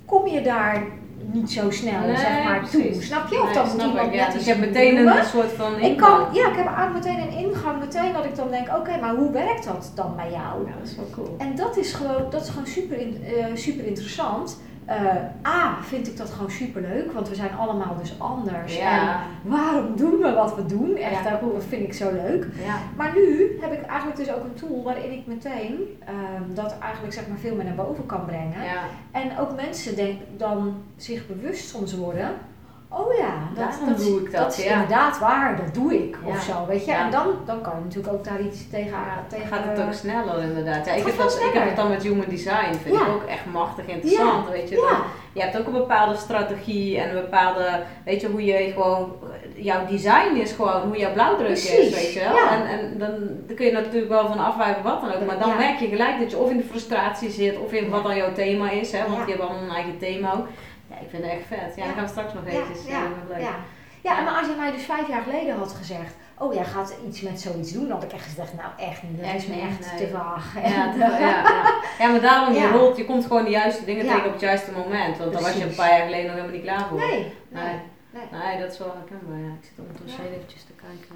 kom je daar niet zo snel Nee, zeg maar toe, snap je? Of Nee, dan moet snap iemand ik, ja. net Dus je hebt meteen een soort van Ik kan, ingang. ja, ik heb eigenlijk meteen een ingang, meteen dat ik dan denk, oké, maar hoe werkt dat dan bij jou? Ja, dat is wel cool. En dat is gewoon, dat is gewoon super, in- super interessant. Eh, A, vind ik dat gewoon super leuk, want we zijn allemaal dus anders. En waarom doen we wat we doen? Echt, Ja. dat vind ik zo leuk. Ja. Maar nu heb ik eigenlijk dus ook een tool waarin ik meteen ehm, dat eigenlijk zeg maar veel meer naar boven kan brengen. En ook mensen denk, dan zich bewust soms worden. Oh ja, dat, Daarom doe ik dat, is ja. inderdaad waar, dat doe ik. Of zo, weet je. En dan, dan kan je natuurlijk ook daar iets tegen, tegen dan gaat het ook sneller inderdaad. Ja, ik, heb dat, ik heb het dan met human design, vind ik ook echt machtig interessant. Weet je, Ja, dan, je hebt ook een bepaalde strategie en een bepaalde, weet je, hoe je gewoon, jouw design is gewoon hoe jouw blauwdruk is, weet je wel. ja. En, en dan, dan kun je natuurlijk wel van afwijken wat dan ook, maar dan Ja. merk je gelijk dat je of in de frustratie zit of in wat dan jouw thema is, hè, want Ja. die hebben allemaal een eigen thema ook. Ja, ik vind het echt vet. Ja, Ja. gaan we straks nog ja, eventjes. ja, eh, leuk. ja. Ja, en maar als je mij dus vijf jaar geleden had gezegd, oh jij gaat iets met zoiets doen, dan had ik echt gezegd, nou echt niet, dat Echt is me echt nee. te vaag. Ja, ja, ja. ja, maar daarom, je, Ja. rolt, je komt gewoon de juiste dingen Ja. tegen op het juiste moment. Want dan was je een paar jaar geleden nog helemaal niet klaar voor. nee, Nee. nee. Nee, dat is wel herkenbaar. Ja. Ik zit ondertussen Ja. heel eventjes te kijken.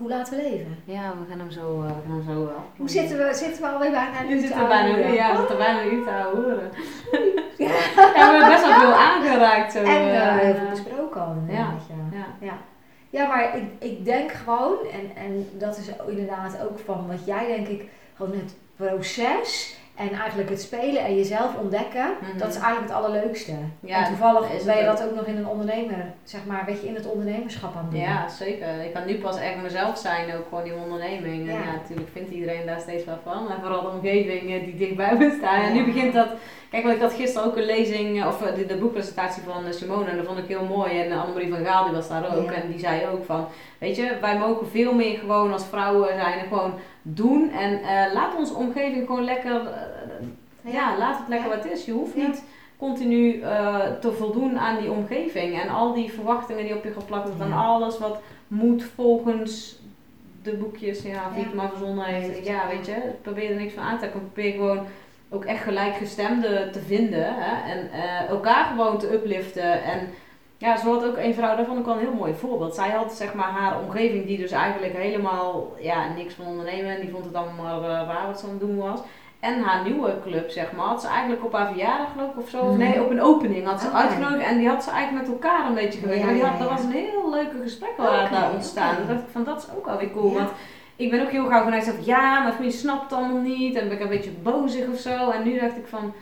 Hoe laten we leven? Ja, we gaan hem zo, uh, we gaan hem zo wel. Hoe zitten we, zitten we alweer bijna nu zitten bijna, Ja, we zitten bijna een uur te horen. Ja. we hebben best wel veel aangeraakt. Zo, en uh, heel veel besproken al. Ja. Ja. ja. Ja, maar ik, ik denk gewoon, en, en dat is inderdaad ook van wat jij denk ik, gewoon het proces en eigenlijk het spelen en jezelf ontdekken, Mhm. dat is eigenlijk het allerleukste. Ja, en toevallig ben je dat ook nog in een ondernemer, zeg maar, weet je, in het ondernemerschap aan het doen. Ja, zeker. Ik kan nu pas echt mezelf zijn, ook gewoon die onderneming. En Ja. ja, natuurlijk vindt iedereen daar steeds wel van. En vooral de omgeving eh, die dichtbij me staan. En nu Ja. begint dat... Kijk, want ik had gisteren ook een lezing, eh, of eh, de, de boekpresentatie van Simone. En dat vond ik heel mooi. En Annemarie van Gaal, die was daar ook. Ja. En die zei ook van, weet je, wij mogen veel meer gewoon als vrouwen zijn. En gewoon doen. En laat onze omgeving gewoon lekker... ja, laat het lekker wat het is. Je hoeft niet continu eh, te voldoen aan die omgeving. En al die verwachtingen die op je geplakt worden. En alles wat moet volgens de boekjes, ja, Ja. Vietma verzonnen heeft. Heeft, Ja, weet je, probeer er niks van aan te trekken. Probeer gewoon ook echt gelijkgestemden te vinden. Hè? En eh, elkaar gewoon te upliften. En ja, zo had ook een vrouw, daar vond ik wel een heel mooi voorbeeld. Zij had zeg maar haar omgeving die dus eigenlijk helemaal ja, niks van ondernemen. En die vond het allemaal maar eh, raar wat ze aan het doen was. En haar nieuwe club, zeg maar, had ze eigenlijk op haar verjaardag geloof ik of zo. Mhm. nee, op een opening had ze Oké. uitgenodigd. En die had ze eigenlijk met elkaar een beetje gewerkt. Ja, Maar had, ja, dat was een heel leuke gesprek wel Oké, daar ontstaan. dacht ik van, dat is ook alweer cool. Want ik ben ook heel gauw vanuit van, ja, mijn familie snapt het allemaal niet. En ben ik een beetje bozig of zo. En nu dacht ik van,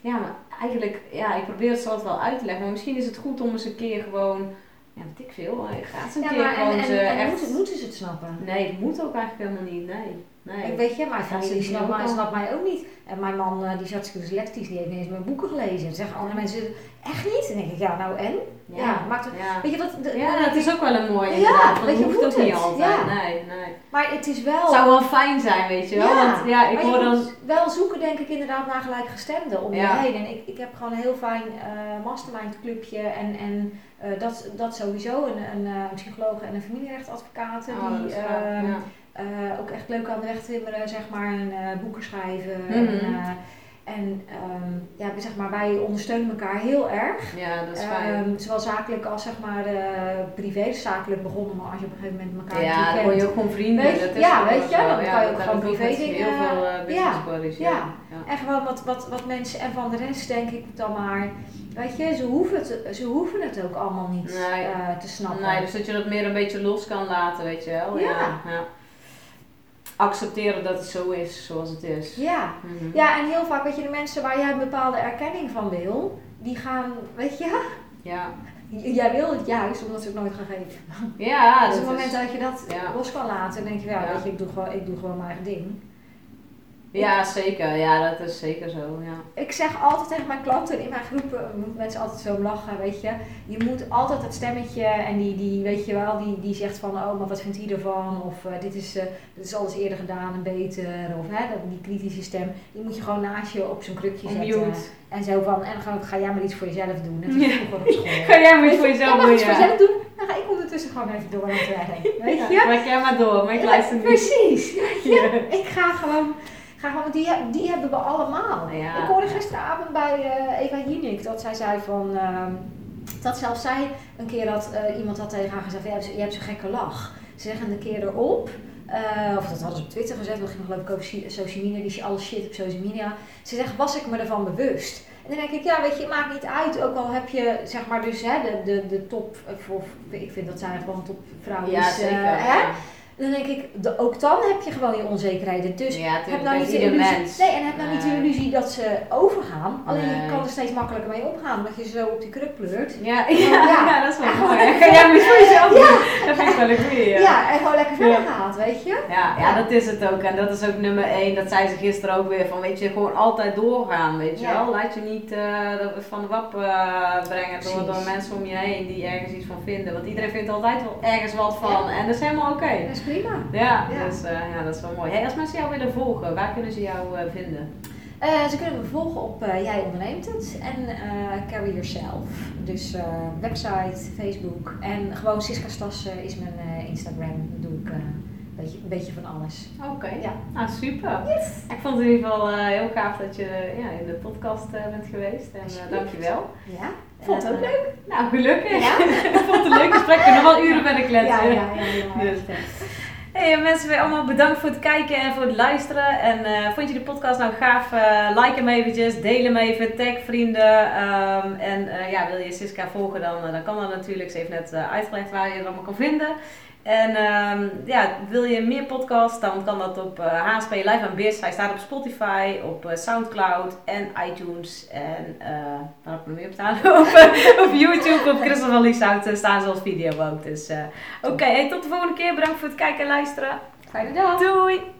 ja, maar eigenlijk, ja, ik probeer het zo altijd wel uit te leggen. Maar misschien is het goed om eens een keer gewoon, ja, weet ik veel. Ga eens een Ja, keer maar en, gewoon en, ze en echt... moeten, moeten ze het snappen? Nee, het moet ook eigenlijk helemaal niet, nee. nee. Ik weet je, mijn Ja, familie ze snapt mij, snapt mij ook niet. En mijn man, eh, die is hartstikke dyslectisch, die heeft niet eens mijn boeken gelezen. Dan zeggen andere mensen, echt niet? Dan denk ik, ja nou en? Ja, maakt het, ja. weet je de- Ja, dat is ook wel een mooie Ja, inderdaad. Want weet je, hoeft moet ook niet het? altijd. Ja. Nee, nee. Maar het is wel... Het zou wel fijn zijn, weet je wel. Ja, Want ja, ik maar hoor dan... wel zoeken, denk ik, inderdaad naar gelijkgestemden om je heen. En ik, ik heb gewoon een heel fijn eh, mastermind clubje en, en eh, dat, dat sowieso. Een, een eh, psycholoog en een familierechtadvocaat Oh, die ehm, ja. eh, ook echt leuk aan de weg timmeren, zeg maar, en boeken schrijven. Mhm. En, en ehm, ja, zeg maar, wij ondersteunen elkaar heel erg. Ja, dat is fijn. Ehm, zowel zakelijk als zeg maar eh, privé. Dus zakelijk begonnen, maar als je op een gegeven moment elkaar ja, natuurlijk dan word je kent. ook gewoon vrienden. Weet dat is ja, weet je, dan Ja, kan je ook gewoon privé dingen- Heel veel uh, business ja, buddies, ja. ja. ja. En gewoon wat, wat, wat mensen en van de rest denk ik dan maar, weet je, ze hoeven het, ze hoeven het ook allemaal niet Nee. eh, te snappen. Nee, dus dat je dat meer een beetje los kan laten, weet je wel. Ja. Accepteren dat het zo is zoals het is. Ja. Mhm. ja, en heel vaak, weet je, de mensen waar jij een bepaalde erkenning van wil, die gaan, weet je, Ja, jij wil het juist omdat ze het nooit gaan geven. ja dus op het moment is... dat je dat Ja. los kan laten, denk je, ja, Ja. weet je, ik doe, gewoon, ik doe gewoon mijn eigen ding. Ja, zeker. Ja, dat is zeker zo, ja. Ik zeg altijd tegen mijn klanten in mijn groepen, moeten mensen altijd zo om lachen, weet je. Je moet altijd het stemmetje en die, die weet je wel, die, die zegt van, oh, maar wat vindt hij ervan? Of eh, dit, is, eh, dit is alles eerder gedaan en beter. Of hè, dat, die kritische stem, die moet je gewoon naast je op zo'n krukje zetten. mute. En zo van, en dan ga jij maar iets voor jezelf doen. Net als Ja. vroeger op school. Ga jij maar iets voor je, jezelf jij mag doen, iets voor ja. jezelf doen, dan ga ik ondertussen gewoon even door aan het werk. Weet Ja, je? Maak jij maar door, maar ik Ja, luister niet. Precies. Ja. Ik ga gewoon, die, die hebben we allemaal. Ja. Ik hoorde gisteravond bij eh, Eva Jinek dat zij zei van, ehm, dat zelfs zij een keer dat eh, iemand had tegen haar gezegd, van, ja, je hebt zo'n gekke lach. Ze zeggen een keer erop, eh, of dat hadden ze op Twitter gezet, dat ging geloof ik over social media, die alle shit op social media. Ze zegt, was ik me ervan bewust? En dan denk ik, ja, weet je, het maakt niet uit. Ook al heb je, zeg maar, dus hè, de, de, de top, voor, ik vind dat zij gewoon topvrouw Ja, is. zeker. eh, hè? Ja. Dan denk ik, de- ook dan heb je gewoon je onzekerheden. Dus ja, heb nou niet de illusie, mens. nee, en heb nou niet de illusie dat ze overgaan. Alleen Nee. je kan er steeds makkelijker mee omgaan, omdat je zo op die kruk pleurt. Ja, ja, Ja. ja, dat is wel Ja, mooi. maar voor jezelf Ja. doen? Dat vind ik wel een goeie. Ja, Ja. en gewoon lekker verder gaat, weet je. Ja, ja, dat is het ook. En dat is ook nummer één. Dat zei ze gisteren ook weer. Van, weet je, gewoon altijd doorgaan, weet je Ja. wel. Laat je niet eh, van de wap eh, brengen door, door mensen om je heen die ergens iets van vinden. Want iedereen vindt altijd wel ergens wat van. En dat is helemaal oké. Is prima. Ja, Ja. Dus, ja, dat is wel mooi. Hey, als mensen jou willen volgen, waar kunnen ze jou eh, vinden? Eh, ze kunnen me volgen op Jij onderneemt het en Carry Yourself. Dus website, Facebook en gewoon Siska Stassen is mijn Instagram. Doe ik beetje, een beetje van alles. Oké. Ja. Nou, super. Ik vond het in ieder geval eh, heel gaaf dat je eh, ja, in de podcast eh, bent geweest. En uh, Alsjeblieft. dankjewel. Ja, vond het ook eh, leuk. Nou, gelukkig. Ja? ik vond het een leuk gesprek. Ik ben nog wel uren bij de kletsen. Ja, ja, ja. ja, Dus. Hey mensen, weer allemaal bedankt voor het kijken en voor het luisteren. En eh, vond je de podcast nou gaaf? Uh, like hem eventjes, deel hem even, tag vrienden. Ehm, en uh, ja, wil je Siska volgen, dan, dan kan dat natuurlijk. Ze heeft net uitgelegd waar je het allemaal kan vinden. En um, ja, wil je meer podcasts, dan kan dat op uh, HSP Live aan Biz. Hij staat op Spotify, op uh, Soundcloud en iTunes. En uh, waar heb ik nog meer op staan? op, op YouTube, op Crystal Valley Sound staan ze als video ook. Dus oké, okay, hey, tot de volgende keer. Bedankt voor het kijken en luisteren. Fijne dag. Doei!